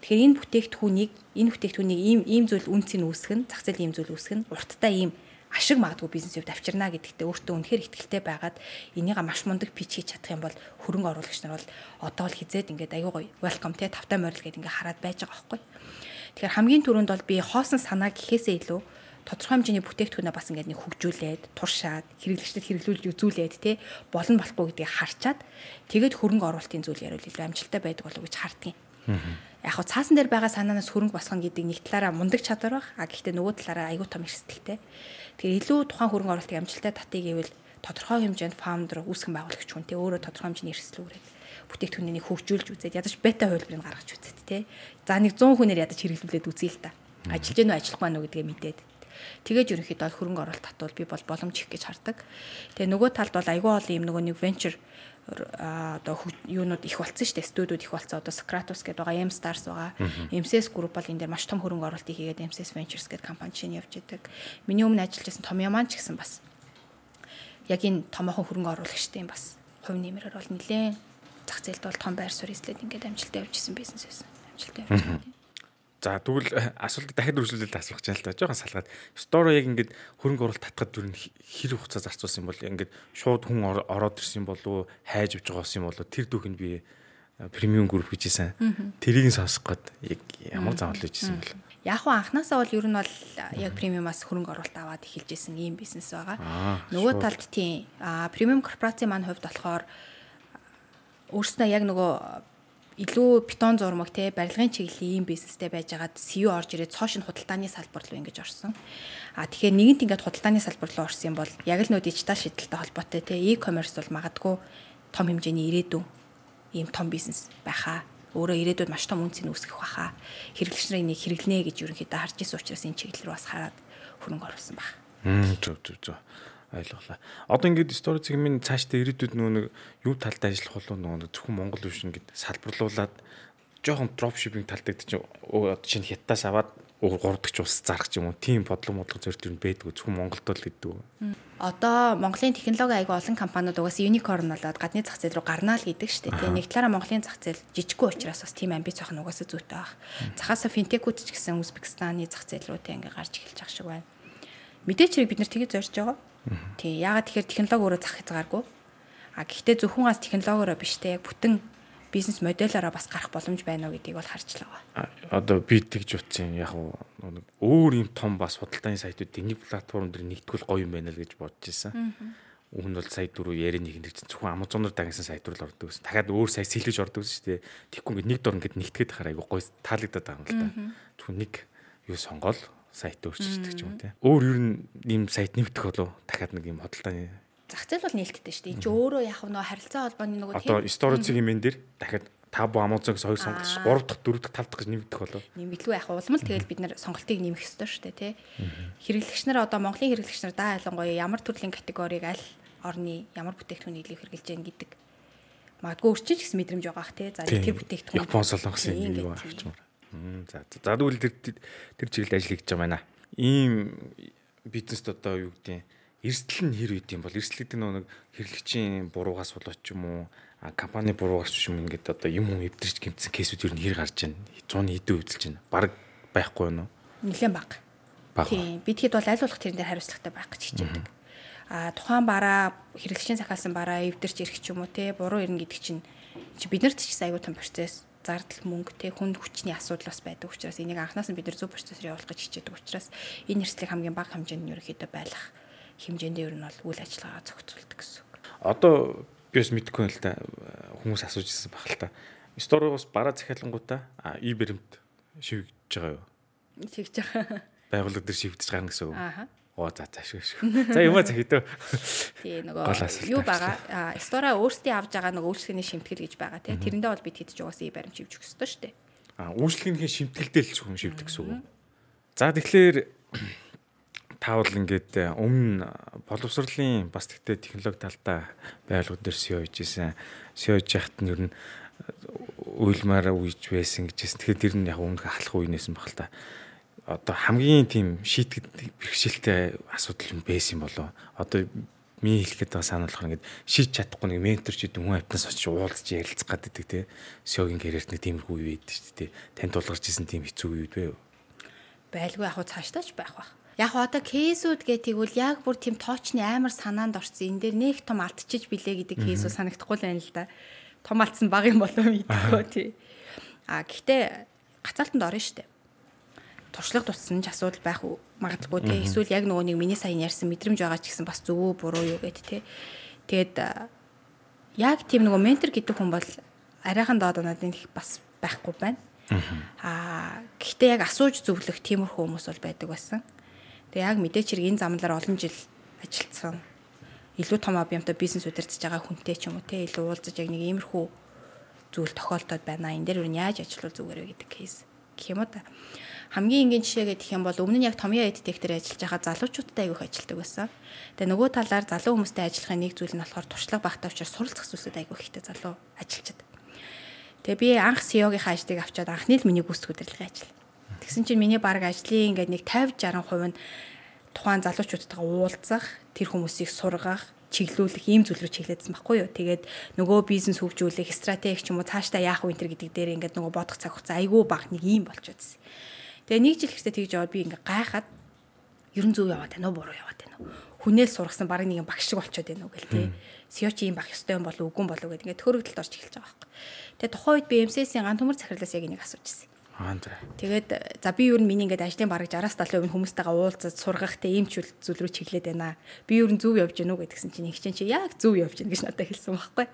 Тэгэхээр энэ бүтээгдэхүүнийг энэ бүтээгдэхүүнийг ийм ийм зүйл үнцийг үүсгэх нь зах зээл ийм зүйл үүсгэх нь урттай ийм ашиг магадгүй бизнес хувьд авчирна гэдэгтээ өөртөө үнэхээр ихтэй байгаад энийга маш мундаг пич хийж чадах юм бол хөрөнгө оруулагч нар бол одоо л хизээд ингээд аюу гой welcome те тавтай морил гэдэг ингээд хараад байж байгаа байхгүй. Тэгэхээр хамгийн түрүүнд бол би хоосон санаа гэхээсээ илүү тодорхой хэмжээний бүтээгдэхүүнээ бас ингээд нэг хөгжүүлээд туршаад хэрэглэгчдэд хэрэглүүлж үзүүлээд те болно болохгүй гэдгийг харчаад тэгээд хөрөнгө оруулалтын зүйл яриул илүү амжилттай байдаг болов уу гэж хардгийн яг хаа цаасан дээр байгаа санаанаас хөрөнгө босгоно гэдэг нэг талаараа мундаг чадвар баг. А гэхдээ нөгөө талаараа аягүй том эрсдэлтэй. Тэгэхээр илүү тухайн хөрөнгө оруулалтыг амжилттай татъя гэвэл тодорхой хэмжээнд фаундер үүсгэн байгуулагч хүн те өөрөө тодорхой хэмжээний эрсдэл үүрээд бүтээгдэхүүнийг хөгжүүлж үзээд ядаж бета хувилбарыг гаргаж үзээд те. За нэг 100 хүнээр ядаж хэрэглүүлээд үзье л та. Ажиллаж гэнэ үү ажиллахгүй байна уу гэдгээ мэдээд. Тэгээд ерөнхийдөө хөрөнгө оруулалт татвал би бол боломж их гэж хардаг. Тэгээ нөгөө талд бол айгүй олон юм нөгөө нэг venture одоо юунууд их болцсон шүү дээ. Студиуд их болцсон. Одоо Socratus гэдэг байгаа, M Stars байгаа. MCS Group бол энэ дээр маш том хөрөнгө оруулалтыг хийгээд MCS Ventures гэдэг компани чинь явж идэг. Миний өмнө ажиллаж байсан Том Яман ч гэсэн бас яг энэ томоохон хөрөнгө оруулагчтай юм бас хувь нэмрээр бол нэлээд зах зээлд бол том байр суурь эслээд ингээд амжилттай явж исэн бизнес байсан. Амжилттай явж байна. За тэгвэл э, асуултыг дахиад үргэлжлүүлээд асуух гэж байна л да. Жохон салгаад. Сторо яг ингээд хөрөнгө оруулалт татхад юу хэр хугацаа зарцуулсан бол ингээд шууд хүн ороод ирсэн болов хайж авч байгаа юм болов тэр дүүхэнд би премиум групп гэж хэлсэн. Тэрийг нь сонсох гээд яг ямар заавал хийжсэн бэл. Яг уу анханасаа бол ер нь бол яг премиумаас хөрөнгө оруулалт аваад эхэлж исэн ийм бизнес байгаа. Нөгөө талд тийм премиум корпорацийн маань хувьд болохоор өөрснөө яг нөгөө илүү бетон зурмаг те барилгын чиглэлийн ийм бизнестэй байжгаад CEO орж ирээд цоошин худалдааны салбар руу ингэж орсон. А тэгэхээр нэгэнт ингээд худалдааны салбар руу орсон юм бол яг л нөө дижитал шийдэлтэй холбоотой те e-commerce бол магадгүй том хэмжээний ирээдүйн ийм том бизнес байхаа өөрөө ирээдүйд маш том үнцийг үүсгэх баха. Хэрэглэгч нарын нэг хэрэглэнэ гэж ерөнхийдөө харж ирсэн учраас энэ чиглэл рүү бас хараад хөрөнгө оруулсан баг. Мм зөв зөв зөв ойлголаа. Одоо ингээд стори цэгмийн цаашдаа ирээдүйд нөгөө нэг юу талд ажиллах болов нөгөө зөвхөн Монгол биш ингээд салбарлуулад жоохон дроп шиппинг талдаг чинь чинь хятадаас аваад гурдагч ус зарах ч юм уу тийм бодлого модлого зорилт юу байдгүй зөвхөн Монголд л гэдэг. Одоо Монголын технологи айгүй олон компаниуд угаас юникорн болоод гадны зах зээл рүү гарнаа л гэдэг шүү дээ. Тэгээ нэг талаараа Монголын зах зээл жижиггүй учраас бас тийм амбиц байх нь угаасаа зүйтэй байх. Цахаасаа финтекүүд ч гэсэн Узбекистаны зах зээл рүү тэ ингээ гарч эхэлж байгаа шиг байна. Мэдээч хэрэг бид нар тгий зорж байгаа. Тий ягаад тэгэхээр технологи өөрөө зах хязгааргүй. А гэхдээ зөвхөн аз технологиороо биш те яг бүтэн бизнес модельороо бас гарах боломж байна уу гэдгийг бол харж л байгаа. Одоо би тэгж утсан яг нэг өөр юм том бас худалдааны сайтууд нэг платформ дээр нэгтгэл гоё юм байна л гэж бодож ирсэн. Өмнө бол сая дөрөв ярианы нэг чинь зөвхөн Amazon-оор дагнасан сайт руу л ордог гэсэн. Дахиад өөр сайт сэлгэж ордог шүү дээ. Тэгэхгүй ингээд нэг дор ингээд нэгтгээд хараа айгу гоё таалагдаад байгаа юм л да. Зөвхөн нэг юу сонгоол сайт өөрчилдөг ч юм те. Өөр ер нь ийм сайт нэмэгдэх болов дахиад нэг юм худалдааны зах зээл бол нээлттэй шүү дээ. Энд чи өөрөө яг нөө харилцаа холбооны нөгөө одоо storage хэмээн дээр дахиад Табу Amazon гэсэн хоёр сонголт 3 дахь 4 дахь 5 дахь гэж нэмэгдэх болов. Нэмэгдлгүй яг улмал тэгэл бид нар сонголтыг нэмэх ёстой шүү дээ тий. Хэрэглэгч нар одоо Монголын хэрэглэгч нар даа ялангуяа ямар төрлийн категориг аль орны ямар бүтээгдэхүүнийг илүү хэрэглэж байна гэдэг магадгүй өрчин ч гэсэн мэдрэмж байгаа ах тий. За тэр бүтээгдэхүүн Япон солонгосын юм авчмаар. За за тэгвэл тэр тэр чиглэлд ажил хийж байгаа байна. Ийм бизнест одоо юу гэдэг эрсдэл нь хэр үйд юм бол эрсдэл гэдэг нэг хэрэглэгчийн буруугаас болоод ч юм уу компани буруугаас ч юм ингээд одоо юм юм эвдэрч гимтсэн кейсүүд ер нь хэр гарч байна 100-ны хэдэн үдэлж байна баг байхгүй юу нэлээд баг. Тийм бид хэд бол аль болох тэрэн дээр хариуцлагатай байх гэж хичээдэг. А тухайн бараа хэрэглэгчийн захиалсан бараа эвдэрч ирэх ч юм уу те буруу ирнэ гэдэг чинь чи биднэрт ч аюул тун процесс зардал мөнгө те хүнд хүчний асуудал бас байдаг учраас энийг анханаас нь бид нар зөв процессор явуулах гэж хичээдэг учраас энэ эрсдлийг хамгийн бага хэмжээнд нь ерөөхдөө байлгах хэмжээндээ ер нь бол үйл ажиллагаа зохицуулдаг гэсэн үг. Одоо би бас мэдэхгүй л та хүмүүс асууж ирсэн баг л та. Сторигоос бараа захиалангуудаа и баримт шивгэж байгаа юу? Шивгэж байгаа. Байгууллага дээр шивгэж гарна гэсэн үг. Аа. Оо за за шүү шүү. За юмаа захидөө. Тий нөгөө юу байгаа? Стора өөрсдийн авж байгаа нөгөө үйлчлэгээний шимтгэл гэж байгаа тий. Тэрэндээ бол бид хэд ч угаасаа и баримт шивжих ёстой шүү дээ. Аа үйлчлэгээний шимтгэлдээ л хүн шивдэг гэсэн үг. За тэгэхээр таавал ингээд э, өмнө боловсролын бас тэгтээ технологи талдаа байгууллагууд дээр SEO хийж исэн. Хийж яхад нь ер нь уйлмаар үйж байсан гэжсэн. Тэгэхээр тэр нь яг өмнөх ахлах үеийнээс баг л та. Одоо хамгийн тийм шийтгэд бэрхшээлтэй асуудал юм байсан юм болоо. Одоо миний хэлэхэд байгаа санаалах ингээд шийдэж чадахгүй нэг ментор ч гэдэг хүн амтнаас очиж уулзж ярилцах гэдэг те. SEO-гийн карьерт нэг тиймэрхүү үе байдаг шүү дээ. Танд тулгарч исэн тийм хэцүү үе үү? Байлгүй яг цаашдаач байх бах Яг одоо кейсүүд гэдэг тэгвэл яг бүр тийм тоочны амар санаанд орсон. Энэ дээр нэг том алдчихж билээ гэдэг кейсүүд санагдахгүй л байна л да. Том алдсан баг юм болов мэдгүй тий. А гэхдээ гацаалтанд орно штэ. Туршлага туссан ч асуудал байх магадaltaгүй тий. Эсвэл яг нөгөө нэг миний сайн ярьсан мэдрэмж байгаа ч гэсэн бас зөв буруу юу гэд тий. Тэгээд яг тийм нөгөө ментор гэдэг хүн бол арайхан доод надад бас байхгүй байна. Аа гэхдээ яг асууж зөвлөх тиймэрхүү хүмүүс бол байдаг байсан. Тэгээ яг мэдээч хэрэг энэ замлаар олон жил ажилласан илүү том объемтой бизнес удирдах байгаа хүнтэй ч юм уу те илүү уулзаж яг нэг иймэрхүү зүйл тохиолдоод байна. Энэ дээр юу яаж ажиллах зүгээр вэ гэдэг кейс гэх юм уу та. Хамгийн энгийн жишээ гэх юм бол өмнө нь яг Томьёо эдтек дээр ажиллаж байгаа залуучуудтай аявих ажилладаг байсан. Тэгээ нөгөө талаар залуу хүмүүстэй ажиллахын нэг зүйл нь болохоор туршлага багтаа учраас суралцах зүйлсүүд аявих ихтэй залуу ажиллаж байгаа. Тэгээ би анх CEO-гийн ажлыг авчаад анхны л миний гүйцэтгэх удирдлагын ажил. Тэгсэн чинь миний баг ажлын ингээд нэг 50 60% нь тухайн залуучуудтайгаа уулзах, тэр хүмүүсийг сургах, чиглүүлэх ийм зүйл рүү чиглэсэн байхгүй юу. Тэгээд нөгөө бизнес хөгжүүлэх, стратеги ч юм уу цаашдаа яах вэ гэдэг дээр ингээд нөгөө бодох цаг хугацаа айгүй баг нэг ийм болчихсон. Тэгээ нэг жил ихтэй тэгж яваад би ингээд гайхаад ерөн зөв яваад байна уу, буруу яваад байна уу? Хүнээл сургасан баг нэг багш шиг болчиход байна уу гэл тээ. Сио чи ийм баг ёстой юм болов үгүй болов гэдэг ингээд төрөгдөлд орж эхэлж байгаа байхгүй. Тэгээ тухайн үед би MCS-ийн ган төмөр захирлаас яг энийг асуужсэн. Тэгээд за би юу н миний ингээд ажлын бараг 60-70% нь хүмүүстэйгээ уулзаж сургах те ийм ч зүйл рүү чиглээд байна. Би юу н зөв явж гэнэ үү гэдгсэн чинь ихчин чи яг зөв явж гэнэ гэж надад хэлсэн байхгүй.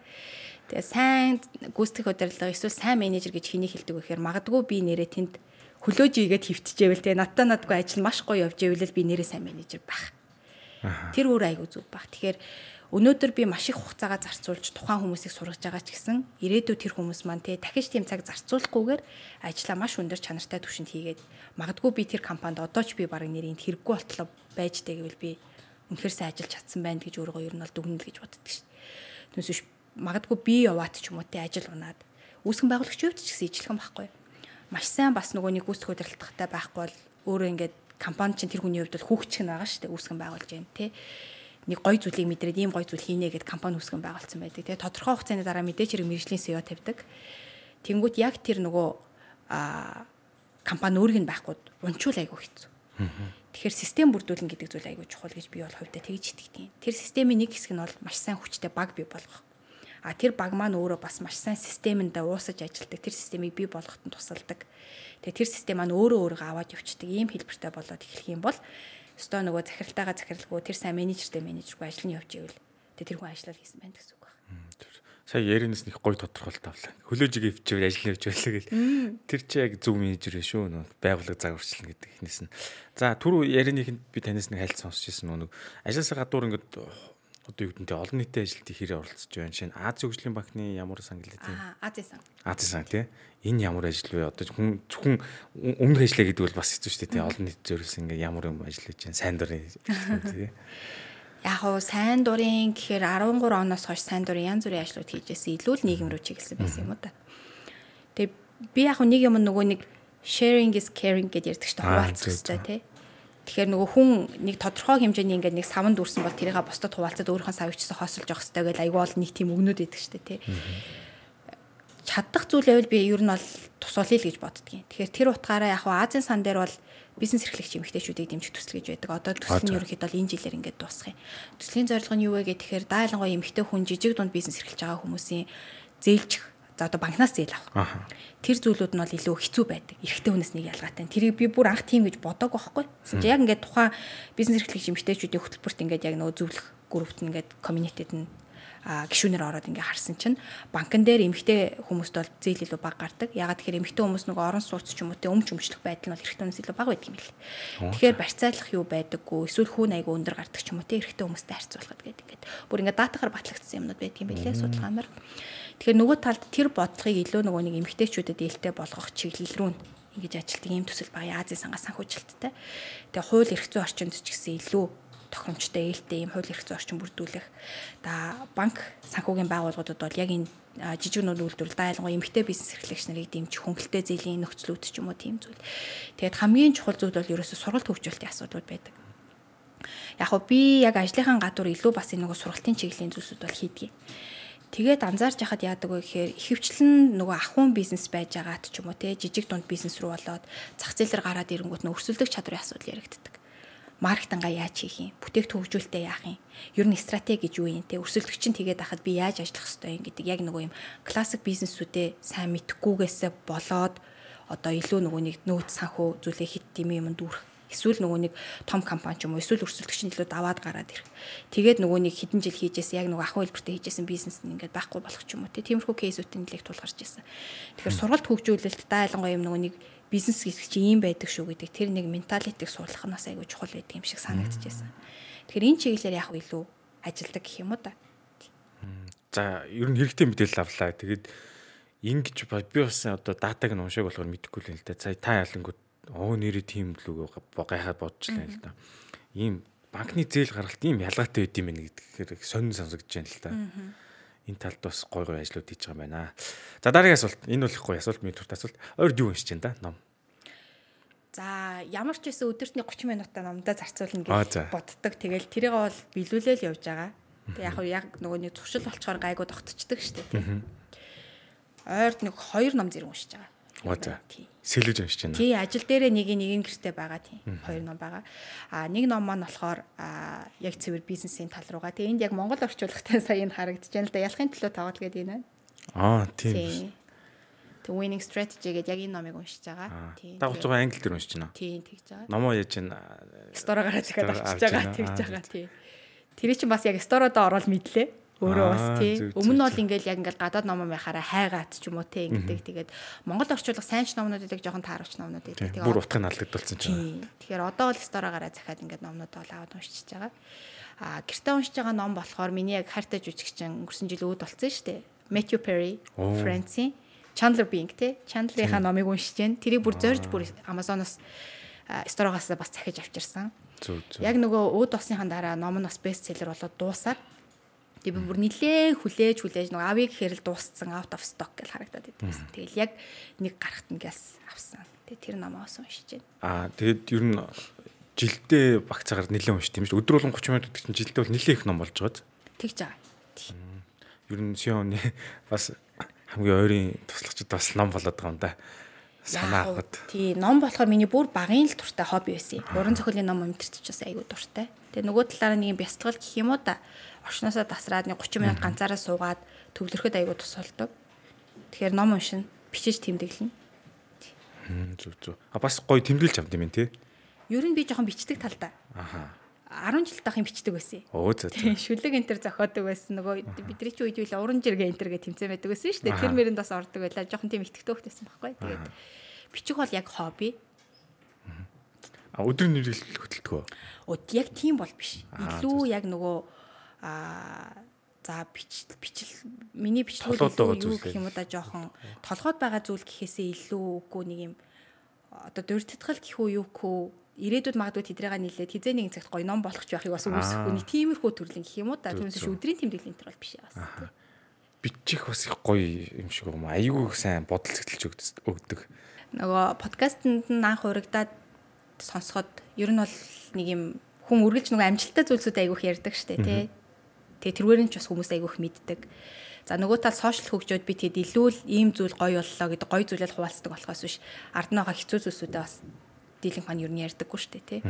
Тэгээ сайн гүйцэтгэх удирдлага эсвэл сайн менежер гэж хэнийг хэлдэг вэ гэхээр магадгүй би нэрээ тэнд хөлөөж игээд хөвтчихэвэл те надтай надгүй ажил маш гоё явж ивэл би нэрээ сайн менежер байх. Тэр өөр айгу зүг баг. Тэгэхээр өнөөдөр би маш их хугацаагаа зарцуулж тухайн хүмүүсийг сургаж байгаа ч гэсэн ирээдүйд тэр хүмүүс маань те дахиж тийм цаг зарцуулахгүйгээр ажлаа маш өндөр чанартай түвшинд хийгээд магадгүй би тэр компанид одоо ч би баг нэрийн хэрэггүй болтлоо байж дээ гэвэл би үнэхээр сайн ажиллаж чадсан байна гэж өөрөө ер нь бол дүгнэл гэж боддог шин. Түүнээс биш магадгүй би яваад ч юм уу те ажил унаад үүсгэн байгуулагч юу ч гэсэн ижилхэн байхгүй. Маш сайн бас нөгөө нэг гүйцэтгэх удирдлагатай байхгүй бол өөрөө ингээд компани чинь тэр хүний хувьд бол хүүхч нь байгаа шүү дээ үүсгэн байгуулж байна тий нэг гой зүйлийг мэдрээд ийм гой зүйл хийнэ гэд компани үүсгэн байгуулсан байдаг тий тодорхой хугацааны дараа мэдээч хэрэг мэрэгжлийн SEO тавьдаг. Тэнгууд яг тэр нөгөө а компани өөрийг нь байхгүй унчуул айгу хэцүү. Тэгэхээр систем бүрдүүлнэ гэдэг зүйл айгүй чухал гэж би бол хувьдаа тэгж итгэдэг. Тэр системийн нэг хэсэг нь бол маш сайн хүчтэй баг бий болгох. А тэр баг маань өөрөө бас маш сайн системэндээ уусаж ажилладаг. Тэр системийг бий болгоход нь тусалдаг. Тэгээ тэр систем маань өөрөө өөрийгөө аваад явчихдаг. Ийм хэлбэртэй болоод эхлэх юм бол өстой нөгөө захиралтайгаа захиралгүй тэр сайн менежертэй менежергүй ажил нь явж ивэл тэгээ тэр хүн ажиллал хийсэн байна гэсэн үг байна сая яринаас нэг гой тодорхойлт авлаа. Хөлөөжиг өвчвөр ажил явж байлаа гэл. Тэр чи яг зөв менежер шүү нөө байгууллага загварчлан гэдэг ихнээс нь. За түрүү яриныхынд би танаас нэг хайлт сонсч ирсэн нөө ажлаасаа гадуур ингээд одоо юу гэдэг нь олон нийтийн ажилд хэрэг оролцож байна. Шинэ Ази хөгжлийн банкны ямар сан гэлээ тийм. Ази сан. Ази сан тий. Энэ ямар ажил вэ? Одоо хүн зөвхөн өмнөх ажиллаа гэдэг бол бас хэцүү шүү дээ тий. Олон нийт зөрөөс ингээ ямар юм ажиллаж байна. Сайн дурын тий яг хуу сайн дурын гэхээр 13 оноос хойш сайн дурын янз бүрийн ажлууд хийжсэн илүү л нийгэм рүү чиглэсэн байсан юм уу та. Тэгээ би яг нэг юм нөгөө нэг sharing is caring гэдээ ярьдаг шүү дээ хуваалцах хэрэгтэй тий. Тэгэхээр нөгөө хүн нэг тодорхой хэмжээний ингээд нэг савнд үрсэн бол тэрийг бусдад хуваалцаад өөрийнхөө савчсаа хосолж явах хэрэгтэй гэж айгүй бол нэг тийм өгнөд шүү дээ тий чадах зүйл байвал би ер нь бол тусуулъя л гэж боддгийн. Тэгэхээр тэр утгаараа яг Азийн сан дээр бол бизнес эрхлэгч эмэгтэйчүүдийг дэмжих төсөл гэж байдаг. Одоо төсөл нь ерөнхийдөө энэ жилээр ингээд дуусах юм. Төслийн зорилго нь юу вэ гэхээр дайлангуй эмэгтэй хүн жижиг дунд бизнес эрхэлж байгаа хүмүүсийн зээлжих за одоо банкнаас зээл авах. Тэр зүйлүүд нь бол илүү хэцүү байдаг. Эрэгтэй хүнээс нэг ялгаатай. Тэрийг би бүр анх тийм гэж бодог байхгүй. Яг ингээд тухайн бизнес эрхлэгч эмэгтэйчүүдийн хөтөлбөрт ингээд яг нөгөө зөвлөх группт ингээд комьюнитэд нь гişүүнээр ороод ингээ харсан чинь банкн дээр эмэгтэй хүмүүст бол зээл илүү бага гардаг. Ягаад тэгэхээр эмэгтэй хүмүүс нөгөө орон сууц ч юм уу те өмч өмчлөх байдал нь бол эрэгтэй хүмүүс илүү бага байдаг юм бэл. Тэгэхээр барьцаалах юу байдаггүй эсвэл хүүн айгу өндөр гардаг ч юм уу те эрэгтэй хүмүүстэй харьцуулахад гэдэг ингээд бүр ингээ датагаар батлагдсан юмнууд байдаг юм бэлээ судалгаанаар. Тэгэхээр нөгөө талд тэр бодлогыг илүү нөгөө нэг эмэгтэйчүүдэд ээлтэй болгох чиглэл рүү ингэж ажилтдаг юм төсөл байгаа Азийн сангаас санхүүжилттэй. Тэгээ хууль эрх зүйн орчинд ч гэсэн илүү тохиромжтой ээлтэй ийм хууль эрх зүйн орчин бүрдүүлэх. Да банк санхүүгийн байгууллагуудад бол яг энэ жижигнүүд үйлдвэрлэл дайлангуй эмэгтэй бизнес эрхлэгч нарыг дэмжих хөнгөлтэй зээлийн нөхцлүүд ч юм уу тийм зүйл. Тэгээд хамгийн чухал зүйл бол ерөөсө сургалт хөгжүүлэлтийн асуудлууд байдаг. Яг уу би яг ажлынхаа гадуур илүү бас энэ нөгөө сургалтын чиглэлийн зүйлсүүд бол хийдгийг. Тэгээд анзаарч яхад яадаг вэ гэхээр ихэвчлэн нөгөө ахуйн бизнес байж байгаад ч юм уу те жижиг дунд бизнес рүү болоод зах зээлээр гараад ирэнгүүт нөө өрсөлдөх чадрын асуудал яригддаг. Маркетингаа яаж хийх юм? Бүтээгдэхүүн хөгжүүлэлтээ яах юм? Ер нь стратеги гэж юу юм те? Өрсөлдөгч нь тэгээд ахад би яаж ажиллах хэвтэй юм гэдэг яг нөгөө юм классик бизнесүүдээ сайн мэдхгүйгээсээ болоод одоо илүү нөгөө нэг нөөц санхүү зүйлээ хит тийм юм дүүрэх эсвэл нөгөө нэг том компани ч юм уу эсвэл өрсөлдөгч илүү даваад гараад ирэх. Тэгээд нөгөө нэг хэдэн жил хийжсэн яг нөгөө ахуй хэлбэртэй хийжсэн бизнес нь ингээд байхгүй болох ч юм уу. Тиймэрхүү кейсүүдийн нэлээд тулгарч ирсэн. Тэгэхээр сургалт хөгжүүлэлт дайлангуй юм нөгөө нэг бизнес гэдэг чинь ийм байдаг шүү гэдэг тэр нэг менталитиг суулгах нь бас айгүй чухал байдаг юм шиг санагдчихсан. Тэгэхээр энэ чиглэлээр яг илүү ажилдаг гэх юм уу да. За ер нь хэрэгтэй мэдээлэл авлаа. Тэгээд ингэж би бас одоо датаг нь уншааг болохоор мэдэхгүй л юм л да. За та ялангууд оо нэрээ тийм л үг гайхаад бодчихлаа л да. Ийм банкны зээл гаргалт ийм ялгаатай байд юм байна гэдгээр сонин сонсогдож байна л да. Энэ талд бас гой гой ажлууд хийж байгаа юм байна. За дараагийн асуулт. Энэ бол их гоё асуулт. Миний турт асуулт. Ойрд юу уншиж байна да? Ном. За ямар ч байсан өдөртний 30 минутаа номдоо зарцуулна гэж боддог. Тэгэл тэрийг бол биелүүлээл явж байгаа. Тэг яг яг нөгөө нэг туршил болчоор гайгүй тогтцдаг штеп. Ойрд нэг 2 ном зэрэг уншиж байгаа. Оо за. Сэлгэж уншиж байна. Тий, ажил дээрээ нэг нэг гэртээ байгаа тийм. Хоёр ном байгаа. А нэг ном маань болохоор яг цэвэр бизнесийн тал руугаа. Тэгээ энд яг Монгол орчуулгатай сая энэ харагдаж байна л да. Ялахын төлөө тоглол гэдэг энэ. Аа, тийм. The Winning Strategy гэдэг яг энэ номыг уншиж байгаа. Тийм. Та 30 англи дээр уншиж байна. Тийм, тэгж байгаа. Номоо яаж чинь сторогаараа захиад авчиж байгаа, тэгж байгаа тийм. Тэр чинь бас яг стородоо ороод мэдлээ өөрөө бас тий. Өмнө нь бол ингээл яг ингээл гадаад ном байхаараа хайгаад ч юм уу тий ингэдэг. Тэгээд Монгол орчуулга сайн ч номнууд байдаг, жоохон тааруулч номнууд байдаг. Тэгээд бүр утгыг алдагдуулсан чинь. Тэгэхээр одоо бол сторогаараа захиад ингээд номнууд бол аваад уншиж байгаа. А гэртээ уншиж байгаа ном болохоор миний яг хайртай жүжигчин өнгөрсөн жил үүд болсон шүү дээ. Matthew Perry, Friends-ийн Chandler Bing тий. Chandler-ийнхаа номыг уншиж जैन. Тэрийг бүр зорж бүр Amazon-оос сторогоос бас захиж авчирсан. Яг нөгөө өөд осныхаа дараа ном нь бас бестселлер болоод дуусаад Тэгээ би бүр нилээ хүлээж хүлээж нөгөө авъя гэхээр л дууссан out of stock гэж харагдаад байсан. Тэгэл яг нэг гарахт ингээс авсан. Тэгээ тэр номоос уншиж байна. Аа тэгээд ер нь жилдээ багцаагаар нэлээд уншдаг юм шүү. Өдөр болгон 30 минут гэдэг чинь жилдээ бол нэлээд их ном болж байгаа. Тэгж байгаа. Ер нь Сионы бас хамгийн ойрын туслагчд бас ном болоод байгаа юм да. Санаа авахд. Тий, ном болохоор миний бүр багын л дуртай хобби байсан. Уран зохиолын ном өмтөрч бас айгүй дуртай. Тэгээ нөгөө талаараа нэг юм бясалгал гэх юм уу да. Орчноосоо тасраад нэг 30 минут ганцаараа суугаад төвлөрөхөд айгүй тус болдог. Тэгэхээр ном уншина, бичиж тэмдэглэнэ. Зүг зүг. А бас гоё тэмдэглэж авд юм тий. Ер нь би жоохон бичдэг талдаа. Аха. 10 жил дахин бичдэг байсан. Оо зөө. Шүлэг энтер зохиодог байсан. Нөгөө бидний чи үед үйл уран жиргээ энтер гэ тэмцээн байдаг байсан шүү дээ. Тэр мэрэнд бас ордог байлаа. Жоохон тийм ихтэй хөхтэйсэн байхгүй. Тэгээд бичих бол яг хобби. А өдөр нэрэл хөтэлдэг үү? Өд яг тийм бол биш. Илүү яг нөгөө аа за бичил бичил миний бичлэгүүд юу гэх юм да жоохон толгойд байгаа зүйл гэхээсээ илүү үгүй нэг юм одоо дурдтгал гэх үү юу гэх ирээдүйд магадгүй тэдрээга нийлээд хизээ нэгэн цагт гоё ном болох ч байхыг бас үүсэхгүй нэг тиймэрхүү төрлийн гэх юм уу да. Түүнээс ш өдрийн тэмдэглэл энэ төр бол биш бас. Бичих бас их гоё юм шиг юм. Аюу сайн бодол сэтгэлж өгдөг. Нөгөө подкастэнд нь анх урагдаад сонсоход ер нь бол нэг юм хүн үргэлж нөгөө амжилттай зүйлсүүд айгүйх ярьдаг штэ тий Тэгээ тэргээр нь ч бас хүмүүс айгүйх мэддэг. За нөгөө тал сошиал хөгжөөд би тэгэд илүү л ийм зүйл гоё боллоо гэдэг гоё зүйлэл хуваалцдаг болохоос биш ард нь байгаа хэцүү зүйлсүүдээ бас дийлэн хаан юу нь ярьдаггүй шүү дээ тий.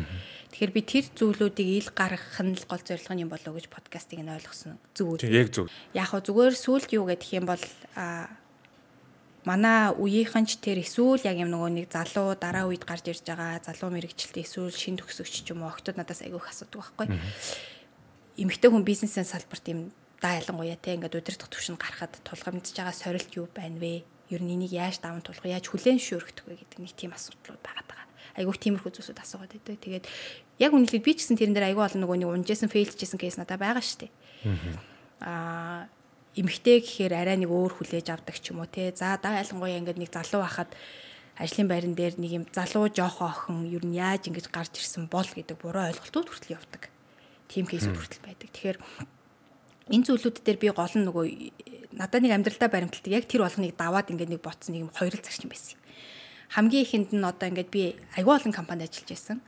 Тэгэхээр би тэр зүйлүүдийг ил гаргах нь л гол зорилго нь юм болоо гэж подкастыг нь ойлгосон. Зүг үү? Яг зүг. Яг хоо зүгээр сүулт юу гэдэг юм бол а манай үеийнхэн ч тэр эсвэл яг юм нөгөө нэг залуу дараа үед гарч ирж байгаа залуу мэрэгчлээ эсвэл шин төгсөгч ч юм уу октод надаас айгүйх асуудаг байхгүй эмэгтэй хүн бизнесийн салбарт юм да ялангуяа те ингээд удирдах түвшинд гарахад тулгамдж байгаа сорилт юу байна вэ? Ер нь энийг яаж даван тулах, яаж хүлээн шүүргэх вэ гэдэг нэг тийм асуудлууд байгаа даа. Айгүйх тиймэрхүү зүйлсүүд асуугаад байдаг. Тэгээд яг үнэхээр би ч гэсэн тэрэн дээр айгүй олон нөгөө нэг унжсэн фейлжсэн кейс надад байгаа штэ. Аа эмэгтэй гэхээр арай нэг өөр хүлээж авдаг ч юм уу те. За да ялангуяа ингээд нэг залуу байхад ажлын байран дээр нэг юм залуу жоохоо охин ер нь яаж ингэж гарч ирсэн бол гэдэг буруу ойлголтууд хүртэл явдаг тийм кейсүүд хүртэл байдаг. Тэгэхээр энэ зүйлүүд дээр би гол нь нөгөө надад нэг амьдралдаа баримталдаг яг тэр болгоныг даваад ингээд нэг ботсон нэг юм хоёрол зарчим байсан. Хамгийн ихэнд нь одоо ингээд би аюул олон компанид ажиллаж байсан.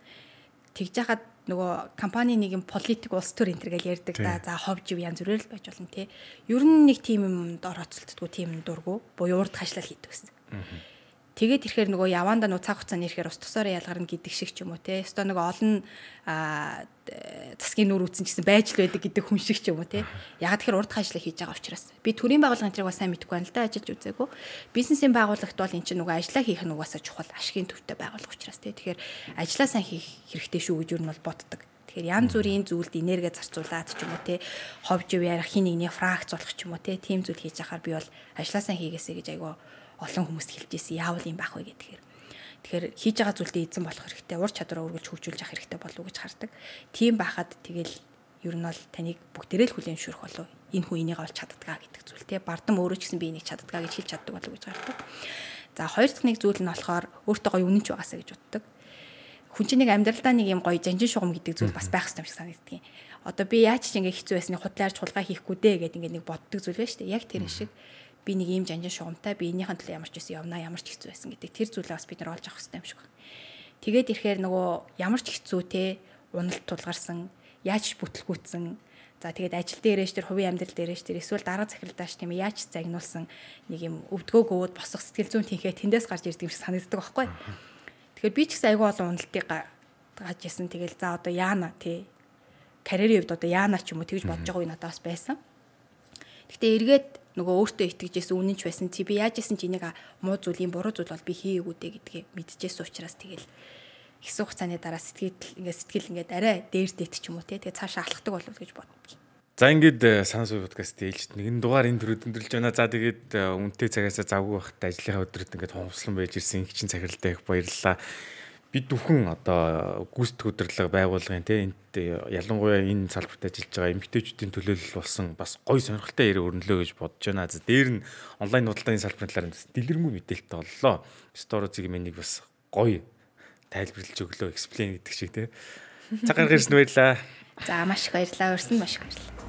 Тэгж яхад нөгөө компани нэг юм политик улс төр энэ төр гэж ярьдаг да. За хов жив янз бүрээр л байж болно те. Ер нь нэг тийм юмд орооцолтдгоо тийм дургу буюу урд хашлал хийдэг гэсэн. Тэгээд ирэхээр нөгөө яванда нөгөө цаг хугацааны ирэхээр ус тусаараа ялгарна гэдэг шиг ч юм уу те. Өстой нөгөө олон засгийн нүүр үүсэн гэсэн байж л байдаг гэдэг хүн шиг ч юм уу те. Яг тэгэхээр урд хажлаа хийж байгаа учраас би төрийн байгууллагын тэрийг бас сайн мэдэхгүй байна л да ажиллаж үзээгүй. Бизнесийн байгууллагт бол эн чинь нөгөө ажиллаа хийх нь угаасаа чухал ашигын төвтэй байгууллага учраас те. Тэгэхээр ажиллаа сайн хийх хэрэгтэй шүү гэж юу нь бол боддог. Тэгэхээр янз бүрийн зүйлд энерги зарцуулаад ч юм уу те ховж ярих хин нэгний фракц болох ч юм уу те тийм зүйл хийж яхаар би бол ажиллаа сайн хийгээсэй гэж айгаа олон хүмүүст хэлж ирсэн яавал юм байх вэ гэдгээр. Тэгэхээр хийж байгаа зүйлдээ эзэн болох хэрэгтэй, ур чадвараа үргэлж хөгжүүлж явах хэрэгтэй болов уу гэж хардаг. Тийм байхад тэгэл ер нь бол таныг бүгдээрээ л хүлээн зөвшөөрөх болов энэ хүн энийг олж чаддгаа гэдэг зүйл тий бардам өөрөө ч гэсэн би энийг чаддгаа гэж хэлж чаддаг болов гэж гардаг. За хоёр дахь нэг зүйл нь болохоор өөртөө гоё үнэнч байгаасаа гэж боддог. Хүн чинь нэг амьдралдаа нэг юм гоё жанжин шугам гэдэг зүйл бас байх хэрэгтэй юм шиг санагддаг. Одоо би яаж ч ингэ хэцүү байсныг хутлаарч хулгай хийхгүй дээ гэдэг ингэ нэг боддог зүйл шүү дээ. Яг тэр шиг би нэг ийм жанжин шугамтай би энийхэн төлөө ямар ч байсан явна ямар ч хэцүү байсан гэдэг тэр зүйлээ бас бид нар олж авах хэрэгтэй юм шиг байна. Тэгээд ирэхээр нөгөө ямар ч хэцүү те уналт тулгарсан яаж бүтлгүүцсэн за тэгээд ажил дээрээш тэр хувийн амьдрал дээрээш тэр эсвэл дараа захиралдааш тийм яаж загнуулсан нэг юм өвдгөөг өвд босох сэтгэл зүйн тэнхээ тэндээс гарч ирдэг юм шиг санагддаг байхгүй. Тэгэхээр би ч гэсэн айгүй олон уналтыг гаж ясан тэгэл за одоо яана тий карьерийн хувьд одоо яана ч юм уу тэгж бодож байгаа үе надад бас байсан. Гэтэ эргээд нөгөө өөртөө итгэжсэн үнэнч байсан чи би яаж исэн чи энийг муу зүйл юм буруу зүйл бол би хийгээгүй дээ гэдгийг мэдчихсэн учраас тэгэл хэсэг хугацааны дараа сэтгэл ингээд сэтгэл ингээд арай дээр дэт ч юм уу те тэгээ цаашаа алхдаг болов гэж боддог. За ингээд э, санас уу подкаст ээлжид нэгэн дугаар энэ төрөд өндөрлж байна. За тэгээд э, үнтэй цагаасаа завгүй байхад ажлынхаа өдрөд ингээд хомслон байж ирсэн их чин цагиралтай их баярлалаа бид бүхэн одоо гүйцэтгэх удирдлага байгуулгын те энд ялангуяа энэ салбарт ажиллаж байгаа эмэгтэйчүүдийн төлөөлөл болсон бас гоё сонирхолтой яриа өрнөлөө гэж бодож байна. За дээр нь онлайн худалдааны салбарын талаар дэлгэрэнгүй мэдээлэлтэй боллоо. Стори зэг мэнийг бас гоё тайлбарлаж өглөө эксплейн гэдэг шиг те. Цаг гаргаж ирсэн баярлаа. За маш их баярлалаа. Өрсөнд маш их баярлалаа.